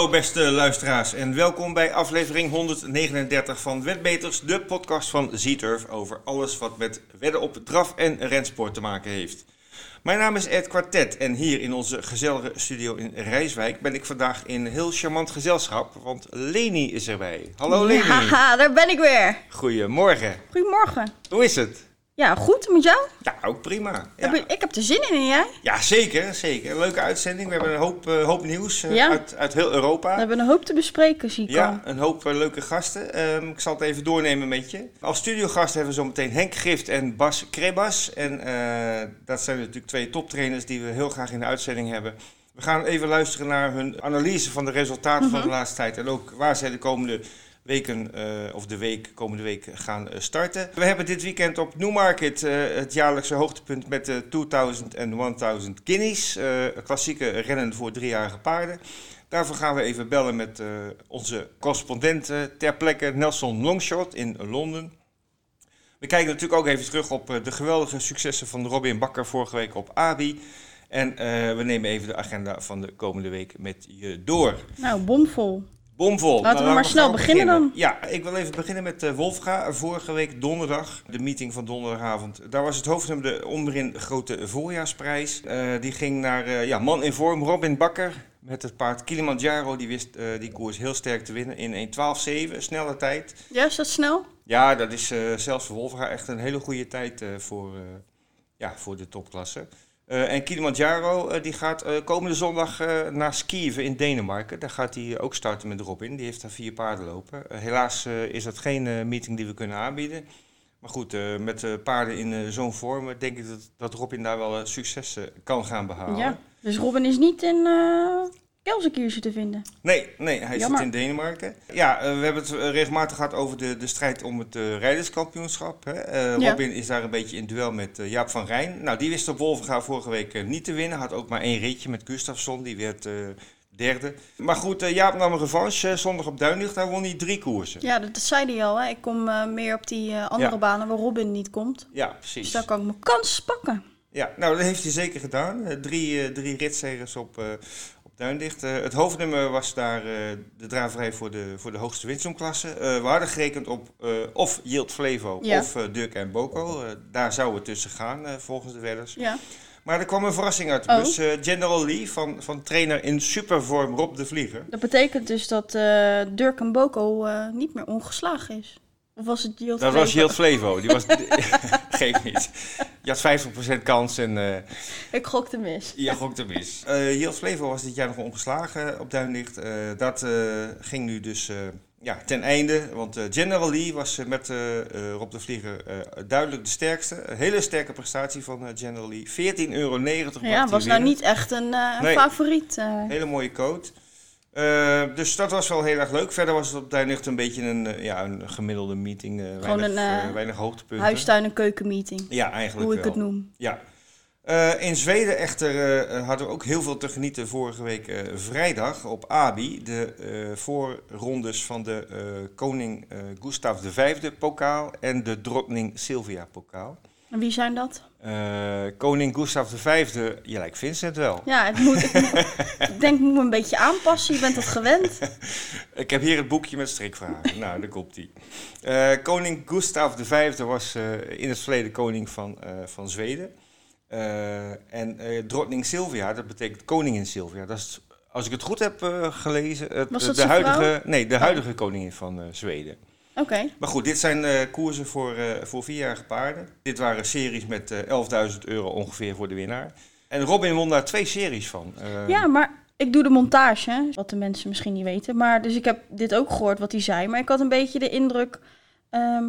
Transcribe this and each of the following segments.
Hallo beste luisteraars en welkom bij aflevering 139 van Wetbeters, de podcast van Z-Turf over alles wat met wedden op draf en rensport te maken heeft. Mijn naam is Ed Quartet en hier in onze gezellige studio in Rijswijk ben ik vandaag in heel charmant gezelschap, want Leni is erbij. Hallo Leni. Haha, daar ben ik weer. Goedemorgen. Goedemorgen. Hoe is het? Ja, goed met jou? Ja, ook prima. Ja, Heb je- ik heb er zin in en jij? ja zeker, zeker. Leuke uitzending. We hebben een hoop, eh, hoop nieuws eh, Ja. uit, uit heel Europa. We hebben een hoop te bespreken, zie ik al. Ja, een hoop eh, leuke gasten. Ehm, ik zal het even doornemen met je. Als studiogast hebben we zo meteen Henk Gift en Bas Krebas. En dat zijn natuurlijk twee toptrainers die we heel graag in de uitzending hebben. We gaan even luisteren naar hun analyse van de resultaten van de laatste tijd. En ook waar zij de komende weken, eh, of de week, komende week gaan eh, starten. We hebben dit weekend op Newmarket eh, het jaarlijkse hoogtepunt met de 2000 en 1000 guineas. klassieke rennen voor driejarige paarden. Daarvoor gaan we even bellen met onze correspondent ter plekke, Nelson Longshot in Londen. We kijken natuurlijk ook even terug op de geweldige successen van Robin Bakker vorige week op ABI. En we nemen even de agenda van de komende week met je door. Nou, bomvol. Bomvol. Laten we maar snel beginnen dan. Ja, ik wil even beginnen met eh, Wolfga. Vorige week donderdag, de meeting van donderdagavond. Daar was het hoofdnummer de onderin grote voorjaarsprijs. Eh, die ging naar eh, ja, man in vorm, Robin Bakker. Met het paard Kilimanjaro. Die wist die koers heel sterk te winnen in 1.12.7. Snelle tijd. Ja, is dat snel? Ja, dat is zelfs voor Wolfga echt een hele goede tijd voor, ja, voor de topklasse. Eh, en Kilimanjaro eh, die gaat eh, komende zondag naar Skive in Denemarken. Daar gaat hij ook starten met Robin. Die heeft daar vier paarden lopen. Helaas is dat geen meeting die we kunnen aanbieden. Maar goed, met paarden in zo'n vorm denk ik dat, dat Robin daar wel succes eh, kan gaan behalen. Ja. Dus Robin is niet in Kelsenkierse te vinden. Nee, nee, hij Jammer. zit in Denemarken. Ja, eh, we hebben het eh, regelmatig gehad over de, de strijd om het eh, rijderskampioenschap. Hè. Ja. Robin is daar een beetje in duel met Jaap van Rijn. Nou, die wist op Wolvenga vorige week niet te winnen. Had ook maar één ritje met Gustafsson, die werd derde. Maar goed, Jaap nam een revanche zondag op Duinlicht. Daar won hij drie koersen. Ja, dat, dat zei hij al. Hè. Ik kom meer op die andere Ja. banen waar Robin niet komt. Ja, Dus precies. daar kan ik mijn kans pakken. Ja, nou, dat heeft hij zeker gedaan. Drie, drie ritzegers op, op Duindicht. Eh, het hoofdnummer was daar eh, de draverij voor de, voor de hoogste winstomklasse. Eh, we hadden gerekend op of Yield Flevo Ja. of Dirk en Boko. Daar zou het tussen gaan, volgens de wedders. Ja. Maar er kwam een verrassing uit de bus. Eh, General Lee van, van trainer in supervorm Rob de Vlieger. Dat betekent dus dat Dirk en Boko niet meer ongeslagen is. Of was het Yield Dat was Flevo? Yield Flevo. Die was... Geef niet. Je had 50% kans en... eh, Ik gokte mis. Ja, gokte mis. Eh Yield Flevo was dit jaar nog ongeslagen op Duinlicht. Eh, dat eh, ging nu dus eh, ja, ten einde. Want eh, General Lee was met eh, eh, Rob de Vlieger eh, duidelijk de sterkste. Een hele sterke prestatie van General Lee. 14,90 euro. Ja, was nou niet echt een eh, Nee. favoriet. eh. Hele mooie coat. Eh, dus dat was wel heel erg leuk. Verder was het op Duinlicht een beetje een, eh, ja, een gemiddelde meeting. eh, Gewoon weinig, een, weinig hoogtepunten. huistuin- en keukenmeeting. Ja, eigenlijk Hoe ik het noem. Ja. In Zweden echter hadden we ook heel veel te genieten vorige week vrijdag op ABI. De voorrondes van de koning Gustav V pokaal en de drottning Sylvia pokaal. En wie zijn dat? Eh, koning Gustav V, je lijkt Vincent wel. Ja, het moet, ik, ik denk, ik moet me een beetje aanpassen. Je bent dat gewend. Ik heb hier het boekje met strikvragen. nou, daar komt die. Eh, koning Gustav V was eh, in het verleden koning van, van Zweden. En eh drottning Sylvia, dat betekent koningin Sylvia. Dat is, als ik het goed heb gelezen, het, Was dat de huidige, vrouw? nee, de huidige koningin van Zweden. Oké. Maar goed, dit zijn eh, koersen voor, eh, voor vierjarige paarden. Dit waren series met eh 11.000 euro ongeveer voor de winnaar. En Robin won daar twee series van. Ja, maar ik doe de montage, wat de mensen misschien niet weten. Maar, dus ik heb dit ook gehoord wat hij zei. Maar ik had een beetje de indruk, ehm,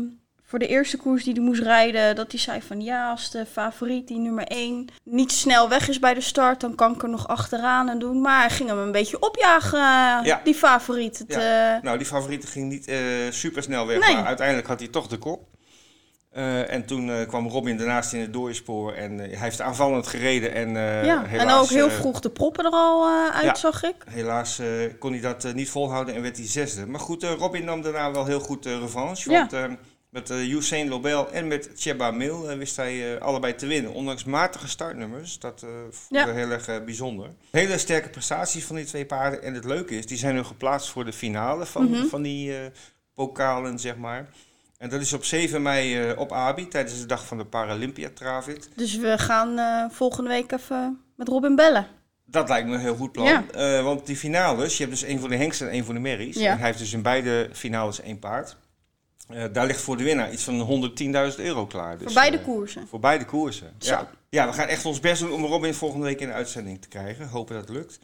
voor de eerste koers die hij moest rijden, dat hij zei van ja, als de favoriet, die nummer 1, niet snel weg is bij de start, dan kan ik er nog achteraan en doen. Maar hij ging hem een beetje opjagen, eh, Ja. die favoriet. Het, eh, Nou, die favoriete ging niet eh super snel weg, Nee. maar uiteindelijk had hij toch de kop. En toen kwam Robin daarnaast in het doorspoor en hij heeft aanvallend gereden. En, ja, helaas, en ook heel vroeg de proppen er al uit, ja. zag ik. Helaas kon hij dat niet volhouden en werd hij zesde. Maar goed, Robin nam daarna wel heel goed revanche. Want eh, Met uh, Usain Lobel en met Cheba Mil uh, wist hij uh, allebei te winnen. Ondanks matige startnummers. Dat vond ik ja. heel erg bijzonder. Hele sterke prestaties van die twee paarden. En het leuke is, die zijn nu geplaatst voor de finale van, mm -hmm. van die pokalen, zeg maar. En dat is op 7 mei op Abi, tijdens de dag van de Paralympia Travit. Dus we gaan volgende week even met Robin bellen. Dat lijkt me een heel goed plan. Ja. Want die finales, je hebt dus één voor de hengsten en één voor de merries. Ja. En hij heeft dus in beide finales één paard. Uh, daar ligt voor de winnaar iets van 110.000 euro klaar. Dus, voor beide uh, koersen? Voor beide koersen, ja. Ja, we gaan echt ons best doen om Robin volgende week in de uitzending te krijgen. Hopen dat het lukt.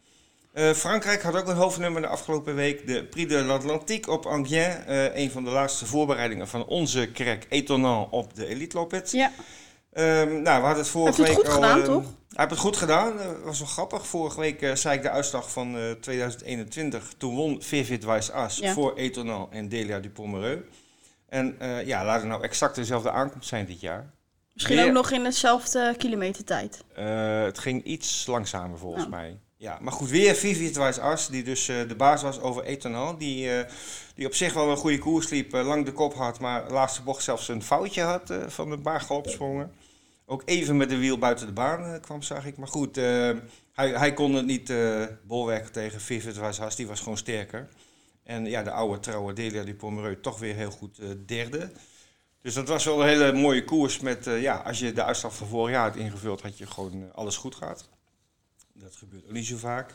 Frankrijk had ook een hoofdnummer de afgelopen week. De Prix de l'Atlantique op Angien. een van de laatste voorbereidingen van onze krek Étonnant op de Elite Lopet. Ja. Um, nou, we hadden het vorige week het goed al, gedaan, uh, toch? Hij heeft het goed gedaan. Dat was wel grappig. Vorige week uh, zei ik de uitslag van uh, 2021. Toen won Vivid Weiss As Ja. voor Etonal en Delia Dupomereux. En uh, ja, laat het nou exact dezelfde aankomst zijn dit jaar. Misschien Weer- ook nog in dezelfde kilometertijd. Uh, het ging iets langzamer volgens Oh. mij. Ja, maar goed, weer Weiss As, die dus uh, de baas was over Etonal. Die, uh, die op zich wel een goede koers liep, uh, lang de kop had, maar de laatste bocht zelfs een foutje had van de baargalopsprongen. Ook even met de wiel buiten de baan kwam, zag ik. Maar goed, hij, hij kon het niet bolwerken tegen Weiss As, die was gewoon sterker. En ja, de oude trouwe Delia die Pomereux toch weer heel goed uh, derde. Dus dat was wel een hele mooie koers met, uh, ja, als je de uitslag van vorig jaar had ingevuld, had je gewoon uh, alles goed gehad. Dat gebeurt ook niet zo vaak.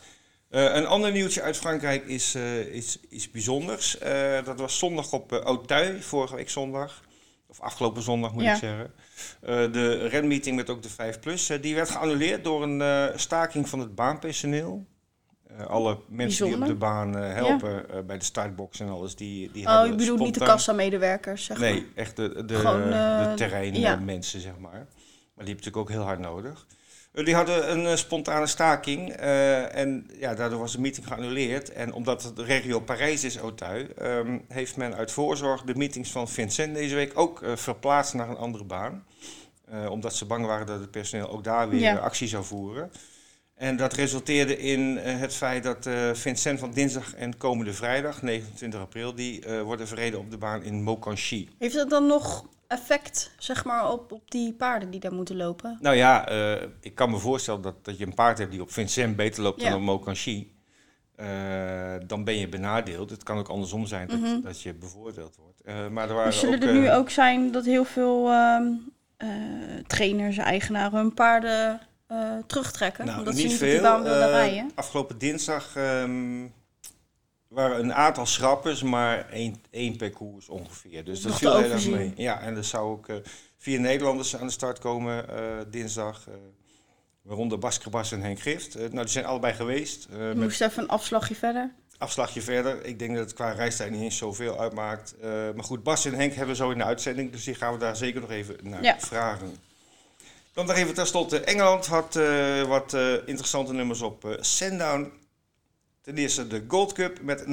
Uh, een ander nieuwtje uit Frankrijk is, uh, is, is bijzonders. Uh, dat was zondag op Auteuil, vorige week zondag. Of afgelopen zondag moet Ja. ik zeggen. De renmeeting met ook de 5 Plus. die werd geannuleerd door een staking van het baanpersoneel. Uh, alle mensen die op de baan uh, helpen uh, bij de startbox en alles. Die, die Oh, hebben je bedoelt niet de spontaan- kassamedewerkers, zeg maar. Nee, echt de, de, Gewoon, eh, de terreinmensen, ja. zeg maar. Maar die hebben natuurlijk ook heel hard nodig. Eh, Die hadden een eh, spontane staking eh, en ja, daardoor was de meeting geannuleerd. En omdat het de regio Parijs is, Auteuil, ehm, heeft men uit voorzorg de meetings van Vincent deze week ook eh, verplaatst naar een andere baan. Eh, omdat ze bang waren dat het personeel ook daar weer Ja. eh, actie zou voeren. En dat resulteerde in eh, het feit dat eh, Vincent van dinsdag en komende vrijdag, 29 april, die eh, worden verreden op de baan in Mokanchy. Heeft dat dan nog effect, zeg maar, op, op die paarden die daar moeten lopen? Nou ja, ik kan me voorstellen dat, dat je een paard hebt die op Vincent beter loopt Ja. dan op Mokanchy. Eh, dan ben je benadeeld. Het kan ook andersom zijn dat, Mhm. dat je bevoordeeld wordt. Maar er waren Maar zullen ook, er nu ook zijn dat heel veel ehm, eh, trainers, eigenaren hun paarden eh, terugtrekken? nou, omdat niet ze niet veel. op die baan willen Eh, rijden? Afgelopen dinsdag ehm, waren een aantal schrappers, maar één, één per koers ongeveer. Dus dat viel heel erg mee. Ja, en er zou ook eh, vier Nederlanders aan de start komen dinsdag. waaronder Bas Krabas en Henk Gift. Nou, die zijn allebei geweest. eh, Je met moest even een afslagje verder. afslagje verder. Ik denk dat het qua reistijd niet eens zoveel uitmaakt. Maar goed, Bas en Henk hebben we zo in de uitzending, dus die gaan we daar zeker nog even naar Ja. vragen. Dan nog even tenslotte. Engeland had eh, wat eh, interessante nummers op eh Sandown. Ten eerste de Gold Cup met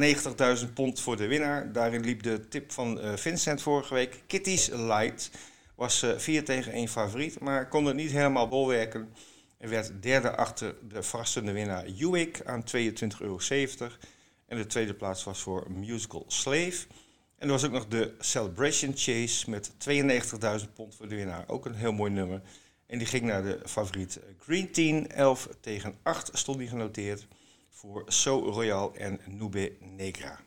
90.000 pond voor de winnaar. Daarin liep de tip van Vincent vorige week. Kitty's Light was eh 4 tegen 1 favoriet, maar kon het niet helemaal bolwerken. En werd derde achter de verrassende winnaar Hewick aan 22,70 euro. En de tweede plaats was voor Musical Slave. En er was ook nog de Celebration Chase met 92.000 pond voor de winnaar. Ook een heel mooi nummer. En die ging naar de favoriet Green Teen. 11 tegen 8 stond die genoteerd voor So Royal en Nube Negra.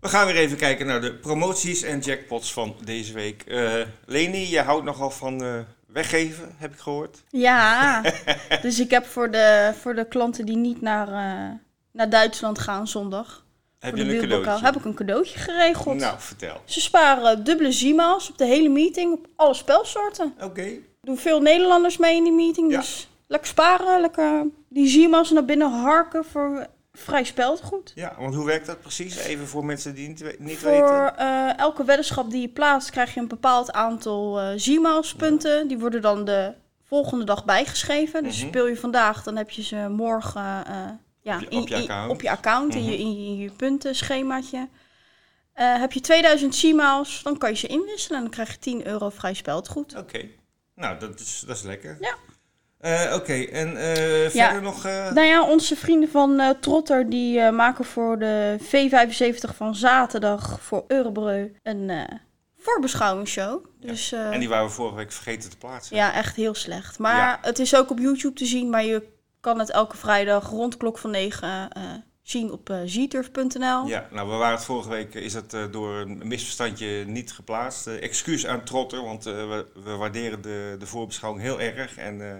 We gaan weer even kijken naar de promoties en jackpots van deze week. Eh Leni, je houdt nogal van eh, weggeven, heb ik gehoord. Ja, dus ik heb voor de, voor de klanten die niet naar, eh, naar Duitsland gaan zondag, Heb voor je een cadeautje? heb ik een cadeautje geregeld. Nou, vertel. Ze sparen dubbele Zima's op de hele meeting, op alle spelsoorten. Oké. Doen veel Nederlanders mee in die meeting, Ja. dus lekker sparen, lekker die Zima's naar binnen harken voor vrij speldgoed. Ja, want hoe werkt dat precies? Even voor mensen die niet, niet Voor weten. eh, elke weddenschap die je plaatst, krijg je een bepaald aantal eh Zima's punten. Die worden dan de volgende dag bijgeschreven. Dus Mhm. speel je vandaag, dan heb je ze morgen eh, ja, Op je- op account. op je account, in, je, Mhm. in, je, in je puntenschemaatje. Eh, heb je 2000 Zima's, dan kan je ze inwisselen en dan krijg je 10 euro vrij speldgoed. Oké. Nou, dat is, dat is lekker. Ja. Eh, Oké, en eh, verder nog... Nou ja, onze vrienden van Trotter die maken voor de V75 van zaterdag voor Eurobreu een voorbeschouwingsshow. Dus eh, En die waren we vorige week vergeten te plaatsen. ja, echt heel slecht. Maar Ja. het is ook op YouTube te zien, maar je kan het elke vrijdag rond klok van 9 eh, zien op uh. Ja, nou, we waren het vorige week, is dat eh, door een misverstandje niet geplaatst. Eh, excuus aan Trotter, want eh, we, we waarderen de, de voorbeschouwing heel erg en eh,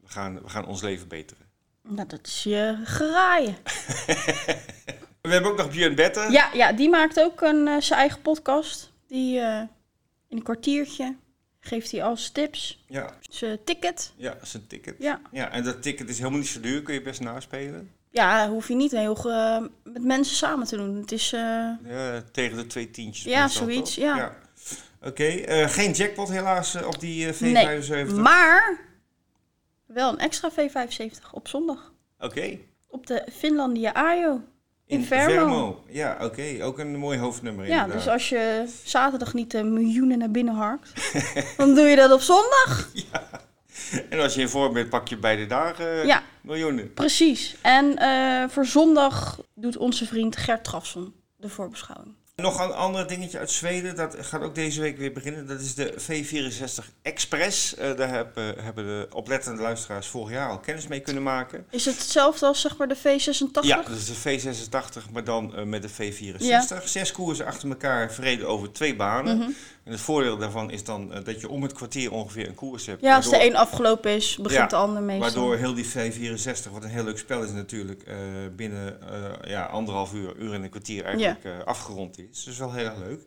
we, gaan, we gaan ons leven beteren. Nou, dat is je geraaien. We hebben ook nog Björn Betten. Ja, ja, die maakt ook een, eh, zijn eigen podcast. Die eh, in een kwartiertje geeft hij als tips Ja, zijn ticket. ja, een ticket. Ja. Ja, en dat ticket is helemaal niet zo duur, kun je best naspelen. Ja, hoef je niet heel ge- met mensen samen te doen. Het is, eh, Ja, tegen de twee tientjes. Ja, zoiets, toch? ja. Oké, eh, geen jackpot helaas op die eh, nee, V75. maar wel een extra V75 op zondag. Oké. Op de Finlandia Ajo. In Vermo. Ja, oké. Ook een mooi hoofdnummer Ja, inderdaad. dus als je zaterdag niet de miljoenen naar binnen harkt, dan doe je dat op zondag. En als je in vorm bent, pak je beide dagen Ja. miljoenen. Precies. En eh, voor zondag doet onze vriend Gert Trafson de voorbeschouwing. Nog een ander dingetje uit Zweden, dat gaat ook deze week weer beginnen. Dat is de V64 Express. Eh, daar hebben, hebben de oplettende luisteraars vorig jaar al kennis mee kunnen maken. Is het hetzelfde als zeg maar de V86? Ja, dat is de V86, maar dan eh, met de V64. Ja. Zes koersen achter elkaar, verreden over twee banen. Mhm. En het voordeel daarvan is dan eh, dat je om het kwartier ongeveer een koers hebt. Ja, als de een afgelopen is, begint Ja, de ander meestal. Waardoor heel die V64, wat een heel leuk spel is natuurlijk, eh, binnen eh, ja, anderhalf uur, uur en een kwartier eigenlijk eh, afgerond is. Dus wel heel erg leuk.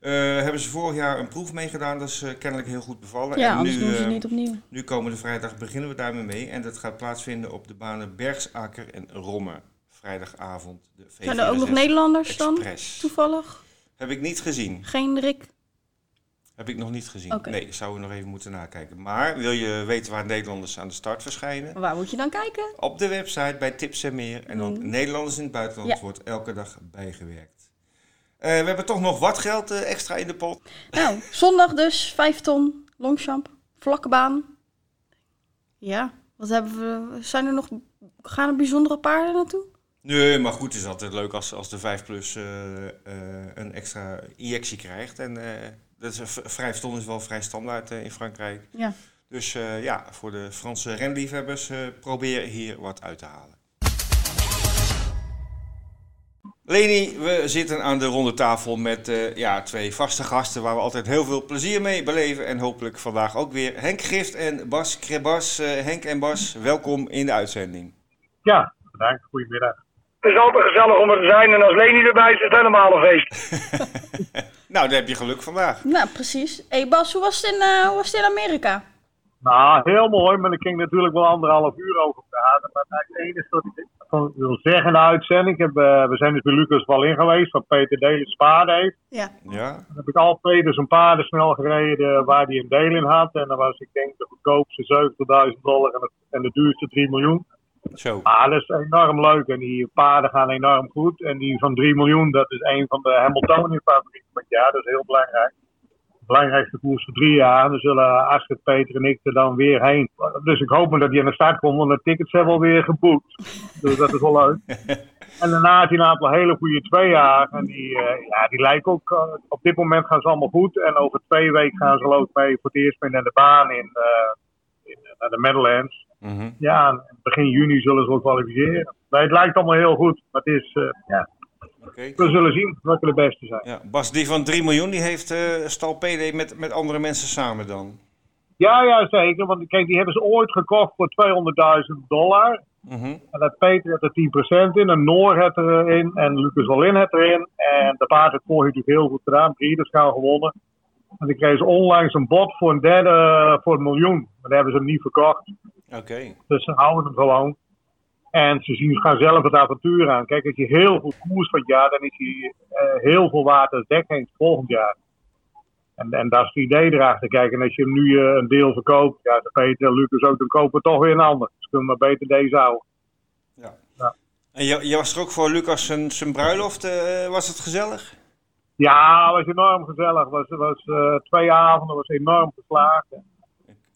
Eh, hebben ze vorig jaar een proef meegedaan, dat is eh, kennelijk heel goed bevallen. ja, en anders nu, doen ze eh, het niet opnieuw. nu komende vrijdag beginnen we daarmee mee. En dat gaat plaatsvinden op de banen Bergsaker en Romme. Vrijdagavond de V64 Zijn er ook nog Nederlanders dan, toevallig? Heb ik niet gezien. Geen Rick? Heb ik nog niet gezien. Nee, zouden we nog even moeten nakijken. Maar wil je weten waar Nederlanders aan de start verschijnen? Waar moet je dan kijken? Op de website bij Tips en Meer. En dan Mm. Nederlanders in het buitenland Ja. wordt elke dag bijgewerkt. Eh, we hebben toch nog wat geld eh, extra in de pot. Nou, zondag dus, 5 ton, Longchamp, vlakke baan. Ja, wat hebben we? Zijn er nog, gaan er bijzondere paarden naartoe? Nee, maar goed, het is altijd leuk als, als de 5 plus eh, een extra injectie krijgt. En dat is, vijf ton is wel vrij standaard in Frankrijk. Ja. Dus ja, voor de Franse renliefhebbers, probeer hier wat uit te halen. Leni, we zitten aan de ronde tafel met eh, ja, twee vaste gasten waar we altijd heel veel plezier mee beleven. En hopelijk vandaag ook weer Henk Gift en Bas Krebas. Eh, Henk en Bas, welkom in de uitzending. Ja, bedankt. Goedemiddag. Het is altijd gezellig om er te zijn en als Leni erbij is, is het helemaal een feest. Nou, daar heb je geluk vandaag. Nou, precies. Hé hey Bas, hoe was het in, eh, hoe was het in Amerika? Nou, heel mooi, maar ik ging natuurlijk wel anderhalf uur over praten. Maar het enige wat ik van wil zeggen in de uitzending, ik heb, eh, we zijn dus bij Lucas wel in geweest, wat Peter Delen paarden heeft. Ja. Ja, Dan heb ik al Peter zijn paarden snel gereden waar hij een deel in had. En dan was ik denk de goedkoopste 70.000 dollar en, het, en de duurste 3 miljoen. zo. Ah, dat is enorm leuk en die paarden gaan enorm goed. En die van 3 miljoen, dat is een van de Hamiltonian favorieten van het jaar. Dat is heel belangrijk. Belangrijkste koers voor drie jaar. En dan zullen Astrid, Peter en ik er dan weer heen. Dus ik hoop maar dat die aan de start komt, want de tickets zijn wel weer geboekt. Dus dat is wel leuk. En daarna heeft hij een aantal hele goede twee jaar. En die, eh, ja, die lijken ook, eh, op dit moment gaan ze allemaal goed. En over twee weken gaan ze ik mee voor het eerst mee naar de baan in, eh, in naar de Meadowlands. Mhm. Ja, begin juni zullen ze wel kwalificeren. Nee, het lijkt allemaal heel goed. Maar het is, ja, We zullen zien welke de beste zijn. Ja, Bas, die van 3 miljoen, die heeft eh Stal PD met, met andere mensen samen dan. Ja, ja, zeker. Want kijk, die hebben ze ooit gekocht voor 200.000 dollar. Mhm. En dat Peter had er 10% in, en Noor had erin, en Lucas Wallin had erin. En de paard heeft vorig natuurlijk heel goed gedaan, Breederschaal gewonnen. En dan kregen ze onlangs een bod voor een derde eh, voor een miljoen. Maar daar hebben ze hem niet verkocht. Oké. Dus ze houden hem gewoon. En ze zien, gaan zelf het avontuur aan. Kijk, als je heel goed koers van het jaar, dan is hij eh, heel veel als dekheens volgend jaar. En, en dat is het idee erachter. Kijk, en als je hem nu eh, een deel verkoopt, ja, Peter en Lucas ook, dan kopen we toch weer een ander. Dus kunnen we maar beter deze houden. Ja. Ja. En je, je was er ook voor Lucas zijn, zijn bruiloft. eh, was het gezellig? Ja, het was enorm gezellig. Het was, was, twee avonden was enorm geslaagd.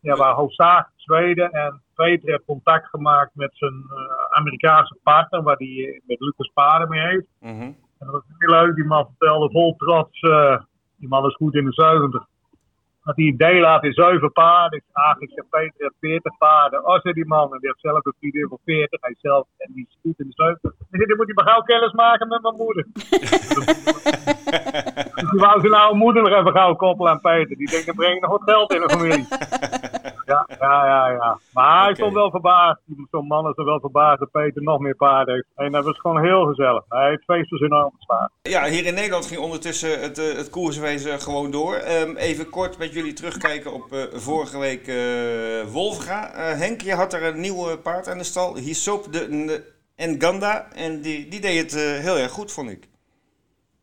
Ja, we waren hoofdzakelijk Zweden. En Peter heeft contact gemaakt met zijn eh, Amerikaanse partner, waar hij met Lucas Paarden mee heeft. Mhm. En dat was heel leuk. Die man vertelde vol trots, eh, die man is goed in de 70. Dat hij een deel had in zeven paarden. Ik zeg, Peter heeft 40 paarden. Oh, zei die man. En die heeft zelf een vriendin van 40. Hij zelf, en die is goed in de 70. Ik zeg, dan moet hij maar gauw kennis maken met mijn moeder. dus die wou zijn oude moeder nog even gauw koppelen aan Peter. Die denkt, dan breng ik nog wat geld in de familie. Ja, ja, ja, ja. Maar hij stond wel verbaasd. Zo'n man is er wel verbaasd dat Peter nog meer paarden heeft. En dat was gewoon heel gezellig. Hij heeft feestjes enorm gestaan. Ja, hier in Nederland ging ondertussen het, eh, het koerswezen gewoon door. Ehm, even kort met jullie terugkijken op eh, vorige week eh Wolfga. Eh, Henk, je had er een nieuw paard aan de stal. Hisop de N- Nganda. En die, die deed het eh, heel erg goed, vond ik.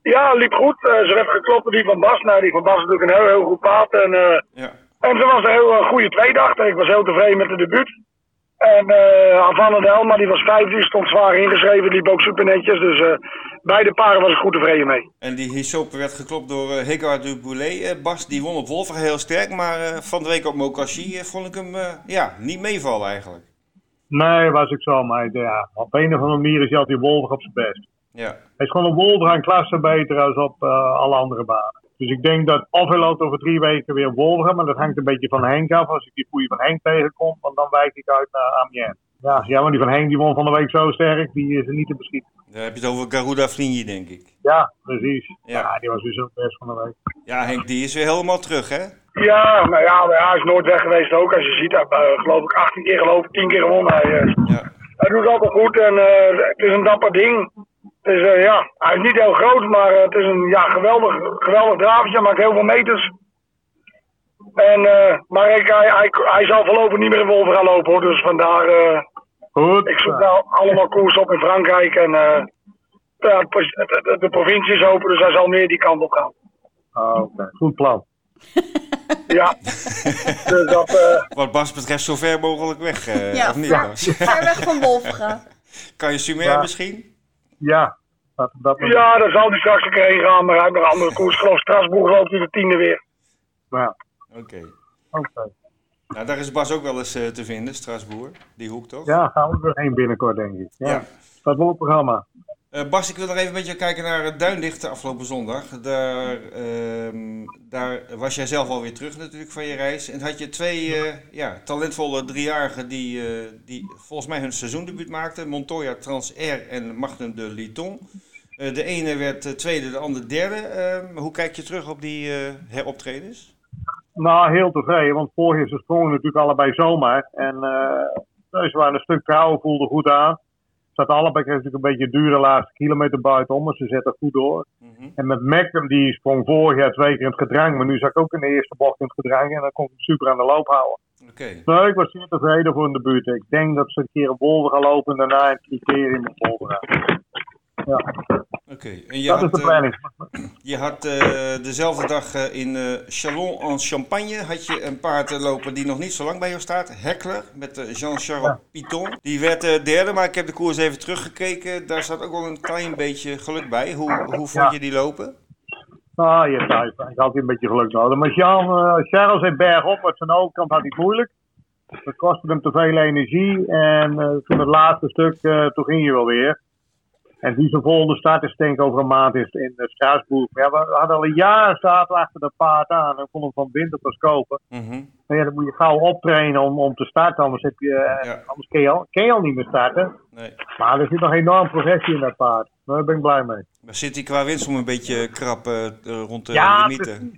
Ja, liep goed. Eh, ze werd geklopt door die van Bas. Nou, die van Bas is natuurlijk een heel, heel goed paard. En, eh, Ja. En ze was een heel eh, goede tweedacht. Ik was heel tevreden met de debuut. En eh Havana de Elma, die was vijf, die stond zwaar ingeschreven. Die liep ook super netjes. Dus eh, beide paren was ik goed tevreden mee. En die Hisop werd geklopt door uh, Hegard du Boulet. Eh, Bas, die won op Wolfga heel sterk. Maar eh, van de week op Mokashi eh, vond ik hem eh, ja, niet meevallen eigenlijk. Nee, was ik zo. Maar ja, op een of andere manier is hij altijd wolvig op zijn best. Ja. Hij is gewoon een wolvig aan klasse beter als op eh, alle andere banen. Dus ik denk dat of hij loopt over drie weken weer wolviger, maar dat hangt een beetje van Henk af. Als ik die goeie van Henk tegenkom, want dan wijk ik uit naar Amiens. Ja, ja, maar die van Henk die won van de week zo sterk, die is er niet te beschieten. Dan heb je het over Garuda Vlinji, denk ik. Ja, precies. Ja. Ja, die was weer zo best van de week. Ja, Henk, die is weer helemaal terug, hè? Ja, maar ja, maar ja, hij is nooit weg geweest ook. Als je ziet, hij heeft, eh, geloof ik 18 keer gelopen, 10 keer gewonnen. Hij, eh, Ja. hij doet het altijd goed en eh, het is een dapper ding. Het is, eh, ja, hij is niet heel groot, maar eh, het is een ja, geweldig, geweldig dravertje. Maakt heel veel meters. En, eh, maar ik, hij, hij, hij zal voorlopig niet meer in Wolver gaan lopen hoor. Dus vandaar, eh, Goed. ik zoek nou allemaal koers op in Frankrijk. En eh, het- het- de provincie is open, dus hij zal meer die kant op gaan. Ah, Oké, goed plan. Ja, dus dat... eh, Wat Bas betreft, zo ver mogelijk weg. eh, Ja, of niet, ver, weg van Wolfga. Kan je Sumer Ja. misschien? Ja, dat, dat Ja, daar zal hij straks een keer heen gaan, maar hij heeft nog een andere koers. Ik geloof Strasbourg loopt hij de tiende weer. Ja, Oké. oké. Nou, daar is Bas ook wel eens eh, te vinden, Straatsbourg. Die hoek toch? Ja, gaan we er heen binnenkort, denk ik. Ja. Ja. Dat wordt het programma. Eh, Bas, ik wil nog even met je kijken naar het Duindicht afgelopen zondag. Daar, ehm, daar was jij zelf alweer terug natuurlijk van je reis. En had je twee eh, ja, talentvolle driejarigen die, eh, die volgens mij hun seizoendebuut maakten. Montoya Trans Air en Magnum de Liton. Eh, de ene werd eh, tweede, de ander derde. Ehm, hoe kijk je terug op die eh, heroptredens? Nou, heel tevreden, want vorig jaar sprongen natuurlijk allebei zomaar. En eh ze waren een stuk trouwen, voelden goed aan. Ze zaten allebei kreeg natuurlijk een beetje een dure laatste kilometer buitenom, maar ze zetten goed door. Mhm. En met Magnum, die sprong vorig jaar twee keer in het gedrang, maar nu zag ik ook in de eerste bocht in het gedrang en dan kon ik hem super aan de loop houden. Oké. Nee, ik was zeer tevreden voor een debuut. Ik denk dat ze een keer een Wolver gaan lopen en daarna een criterium op Wolver gaan. Ja, Oké. En je dat is had, de eh, planning. Je had eh, dezelfde dag eh, in Chalon en Champagne had je een paard lopen die nog niet zo lang bij jou staat. Heckler met Jean-Charles Ja. Piton. Die werd derde, maar ik heb de koers even teruggekeken. Daar zat ook wel een klein beetje geluk bij. Hoe, hoe vond Ja. je die lopen? Ah, ja, thuis. Ik had een beetje geluk nodig. Maar Jean, eh, Charles heeft bergop, met zijn overkant had hij moeilijk. Dat kostte hem te veel energie. En eh, toen het laatste stuk, toen ging hij wel weer. En die zijn volgende start is denk ik over een maand is in uh, Straatsburg. Ja, we hadden al een jaar zaten achter dat paard aan. En konden van winter pas kopen. Mhm. Maar ja, dan moet je gauw optrainen om, om te starten. Anders, heb je, eh, Ja. anders kun, je al, kun je al niet meer starten. Nee. Maar er zit nog enorm progressie in dat paard. Daar ben ik blij mee. Maar zit hij qua winst om een beetje krap eh, eh, rond de Ja, limieten?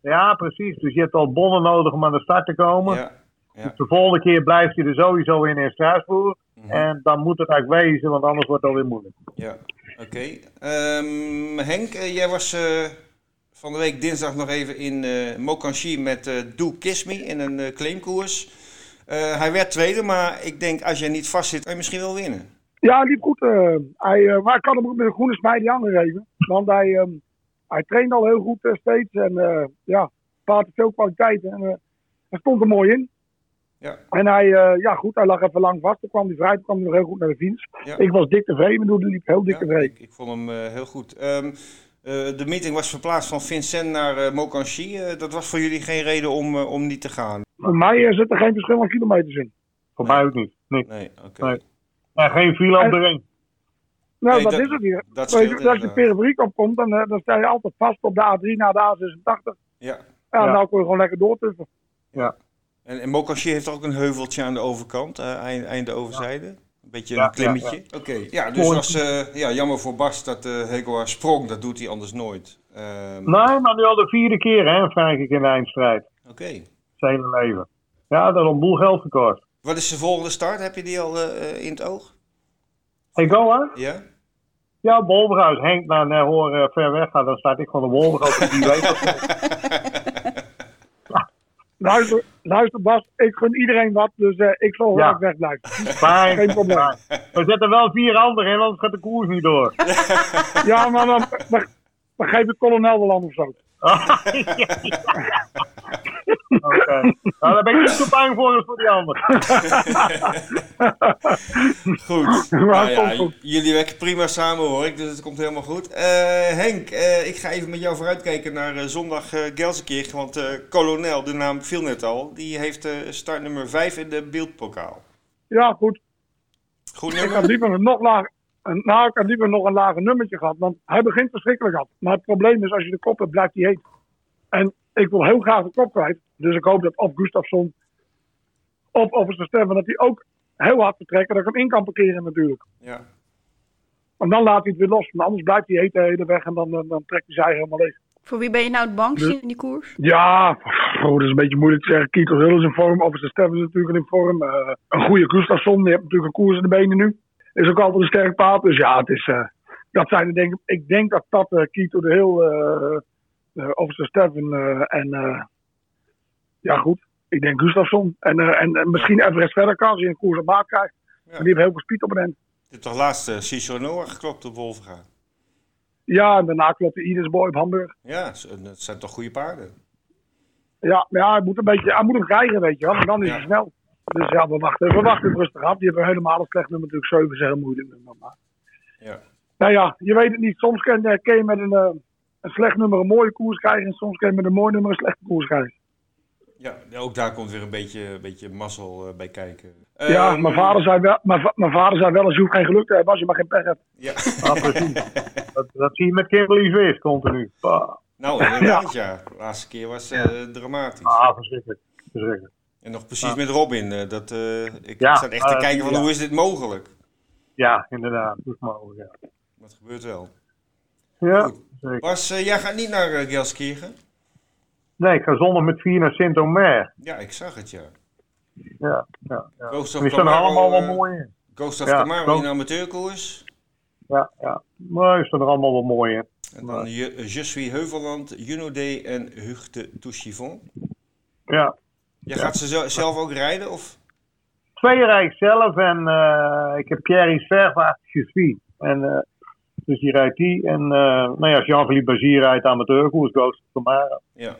Ja, precies. Dus je hebt al bonnen nodig om aan de start te komen. Ja. ja. Dus de volgende keer blijft hij er sowieso in in Straatsburg. Mhm. En dan moet het eigenlijk wezen, want anders wordt het alweer moeilijk. Ja, oké. Ehm, Henk, eh, jij was eh, van de week dinsdag nog even in eh Mokanchi met eh Do Kiss Me in een eh, claimkoers. Eh, hij werd tweede, maar ik denk als jij niet vast zit, kan je misschien wel winnen. Ja, liep goed. eh. hij, maar ik had hem ook met een groene smijt aangegeven. Want hij, ehm, hij traint al heel goed steeds. En eh, ja, paard heeft veel kwaliteit. En hij stond er mooi in. Ja. En hij, eh, ja goed, hij lag even lang vast. Toen kwam hij vrij, toen kwam hij nog heel goed naar de. Ja. Ik was dik tevreden, maar hij liep heel dik Ja, tevreden. ik, ik vond hem eh, heel goed. Ehm, eh, de meeting was verplaatst van Vincent naar Mokanchi. Eh, dat was voor jullie geen reden om, om niet te gaan. Voor mij zit er geen verschil aan kilometers in. Voor mij ook niet. Niks. Nee, oké. Nee. En geen file op de ring. Nou, Nee, dat, dat- is het hier. Dat je, als je inderdaad. periferie opkomt, dan, dan sta je altijd vast op de A3 naar de A86. Ja. Ja, Ja. nou kun je gewoon lekker door tussen. En, en Mokashi heeft ook een heuveltje aan de overkant, eind, einde overzijde. Een beetje Ja, een klimmetje. Oké, ja, dus was eh, ja, jammer voor Bas dat eh Hegoa sprong. Dat doet hij anders nooit. Ehm, Nee, maar nu al de vierde keer, hè, Frankrijk in de eindstrijd. Oké. Zijn hele leven. Ja, dat had een boel geld gekost. Wat is de volgende start? Heb je die al in het oog? Hey, go hè? Ja? Ja, Wolverhuis. Henk naar uh, hoor eh, ver weg gaat, dan staat ik van de Wolverhuis. Die weet dat. Luister, luister Bas, ik gun iedereen wat, dus eh, ik zal Ja. ja. weg blijven. Fijn. Geen probleem. We zetten wel vier anderen in, anders gaat de koers niet door. Ja, maar dan, dan, dan geef ik kolonel de land of Oké. Nou, daar ben ik niet zo bang voor als voor die anderen. Goed. Ja, Nou ja, goed. jullie werken prima samen hoor ik, dus het komt helemaal goed. Eh, Henk, eh, ik ga even met jou vooruitkijken naar eh, zondag Gelsenkirchen. Want kolonel, de naam viel net al, die heeft start nummer 5 in de beeldpokaal. Ja, goed. Goed Ik had liever een nog lager, een, nou, ik had liever nog een lager nummertje gehad, want hij begint verschrikkelijk af. Maar het probleem is, als je de kop hebt, blijft hij heet. En ik wil heel graag de kop kwijt. Dus ik hoop dat of Gustafsson of Officer Stefan, dat hij ook heel hard vertrekken, dat ik hem in kan parkeren natuurlijk. Ja. Want dan laat hij het weer los. Maar anders blijft hij heet de hele weg en dan, dan, dan trekt hij zij helemaal leeg. Voor wie ben je nou het bangst Dus- in die koers? Ja, oh, dat is een beetje moeilijk te zeggen. Kieto Hill is in vorm, Officer Stefan is natuurlijk in vorm. Eh, een goede Gustafsson, die heeft natuurlijk een koers in de benen nu. Is ook altijd een sterk paard. Dus ja, het is, eh, dat zijn er denk ik. Ik denk dat dat eh Kieto de Hill, eh eh, Officer Stefan eh, en eh, ja goed. Ik denk Gustafsson. En, eh, en, en misschien Everest verder kan als hij een koers op maat krijgt. Ja. Die heeft heel veel speed op een end. Je hebt toch laatst uh, Cicero Noah geklopt op Wolverga? Ja, en daarna klopt de Idis Boy op Hamburg. Ja, z- dat zijn toch goede paarden? Ja, maar ja, hij moet, een beetje, hij moet hem krijgen, weet je wel. En dan is Ja. hij snel. Dus ja, we wachten, we wachten het rustig af. Die hebben helemaal een slecht nummer. Natuurlijk 7 is een heel moeilijk nummer. Maar, Ja. nou ja, je weet het niet. Soms kan, eh, kan je met een, eh, een slecht nummer een mooie koers krijgen. En soms kan je met een mooi nummer een slechte koers krijgen. Ja, ook daar komt weer een beetje, een beetje mazzel eh, bij kijken. ja, Ehm, mijn vader, zei wel, mijn, mijn vader zei wel eens, je hoeft geen geluk te hebben als je maar geen pech hebt. Ja. Ja, precies. Dat, dat zie je met Kimberly Swift continu. Ah, Nou, inderdaad, ja. De laatste keer was eh, dramatisch. ah, verschrikkelijk. verschrikkelijk. En nog precies met Robin. eh, dat, ik Ja, zat echt te kijken van ja. hoe is dit mogelijk? Ja, inderdaad. Dat is mogelijk, ja. Dat gebeurt wel. Ja, Goed. zeker. Bas, jij gaat niet naar uh, Gelsenkirchen? Nee, ik ga zondag met vier naar Sint-Omer. Ja, ik zag het, ja. Ja, ja, ja. Ghost of die staan allemaal wel eh, mooi in. Ghost of Ja, Camaro Ghost- in amateurkoers. Ja, ja. Maar die staan er allemaal wel mooi in. En dan Je, Je suis Heuveland, Juno D en de Touchivon. Ja. Jij gaat ze zelf ook rijden? Of? Twee rijk zelf en eh, ik heb Pierre Vervaart Gesvie. En eh, dus die rijdt die. En eh, nou ja, Jean-Philippe Bazier rijdt amateurkoers, Ghost of Camaro. Ja.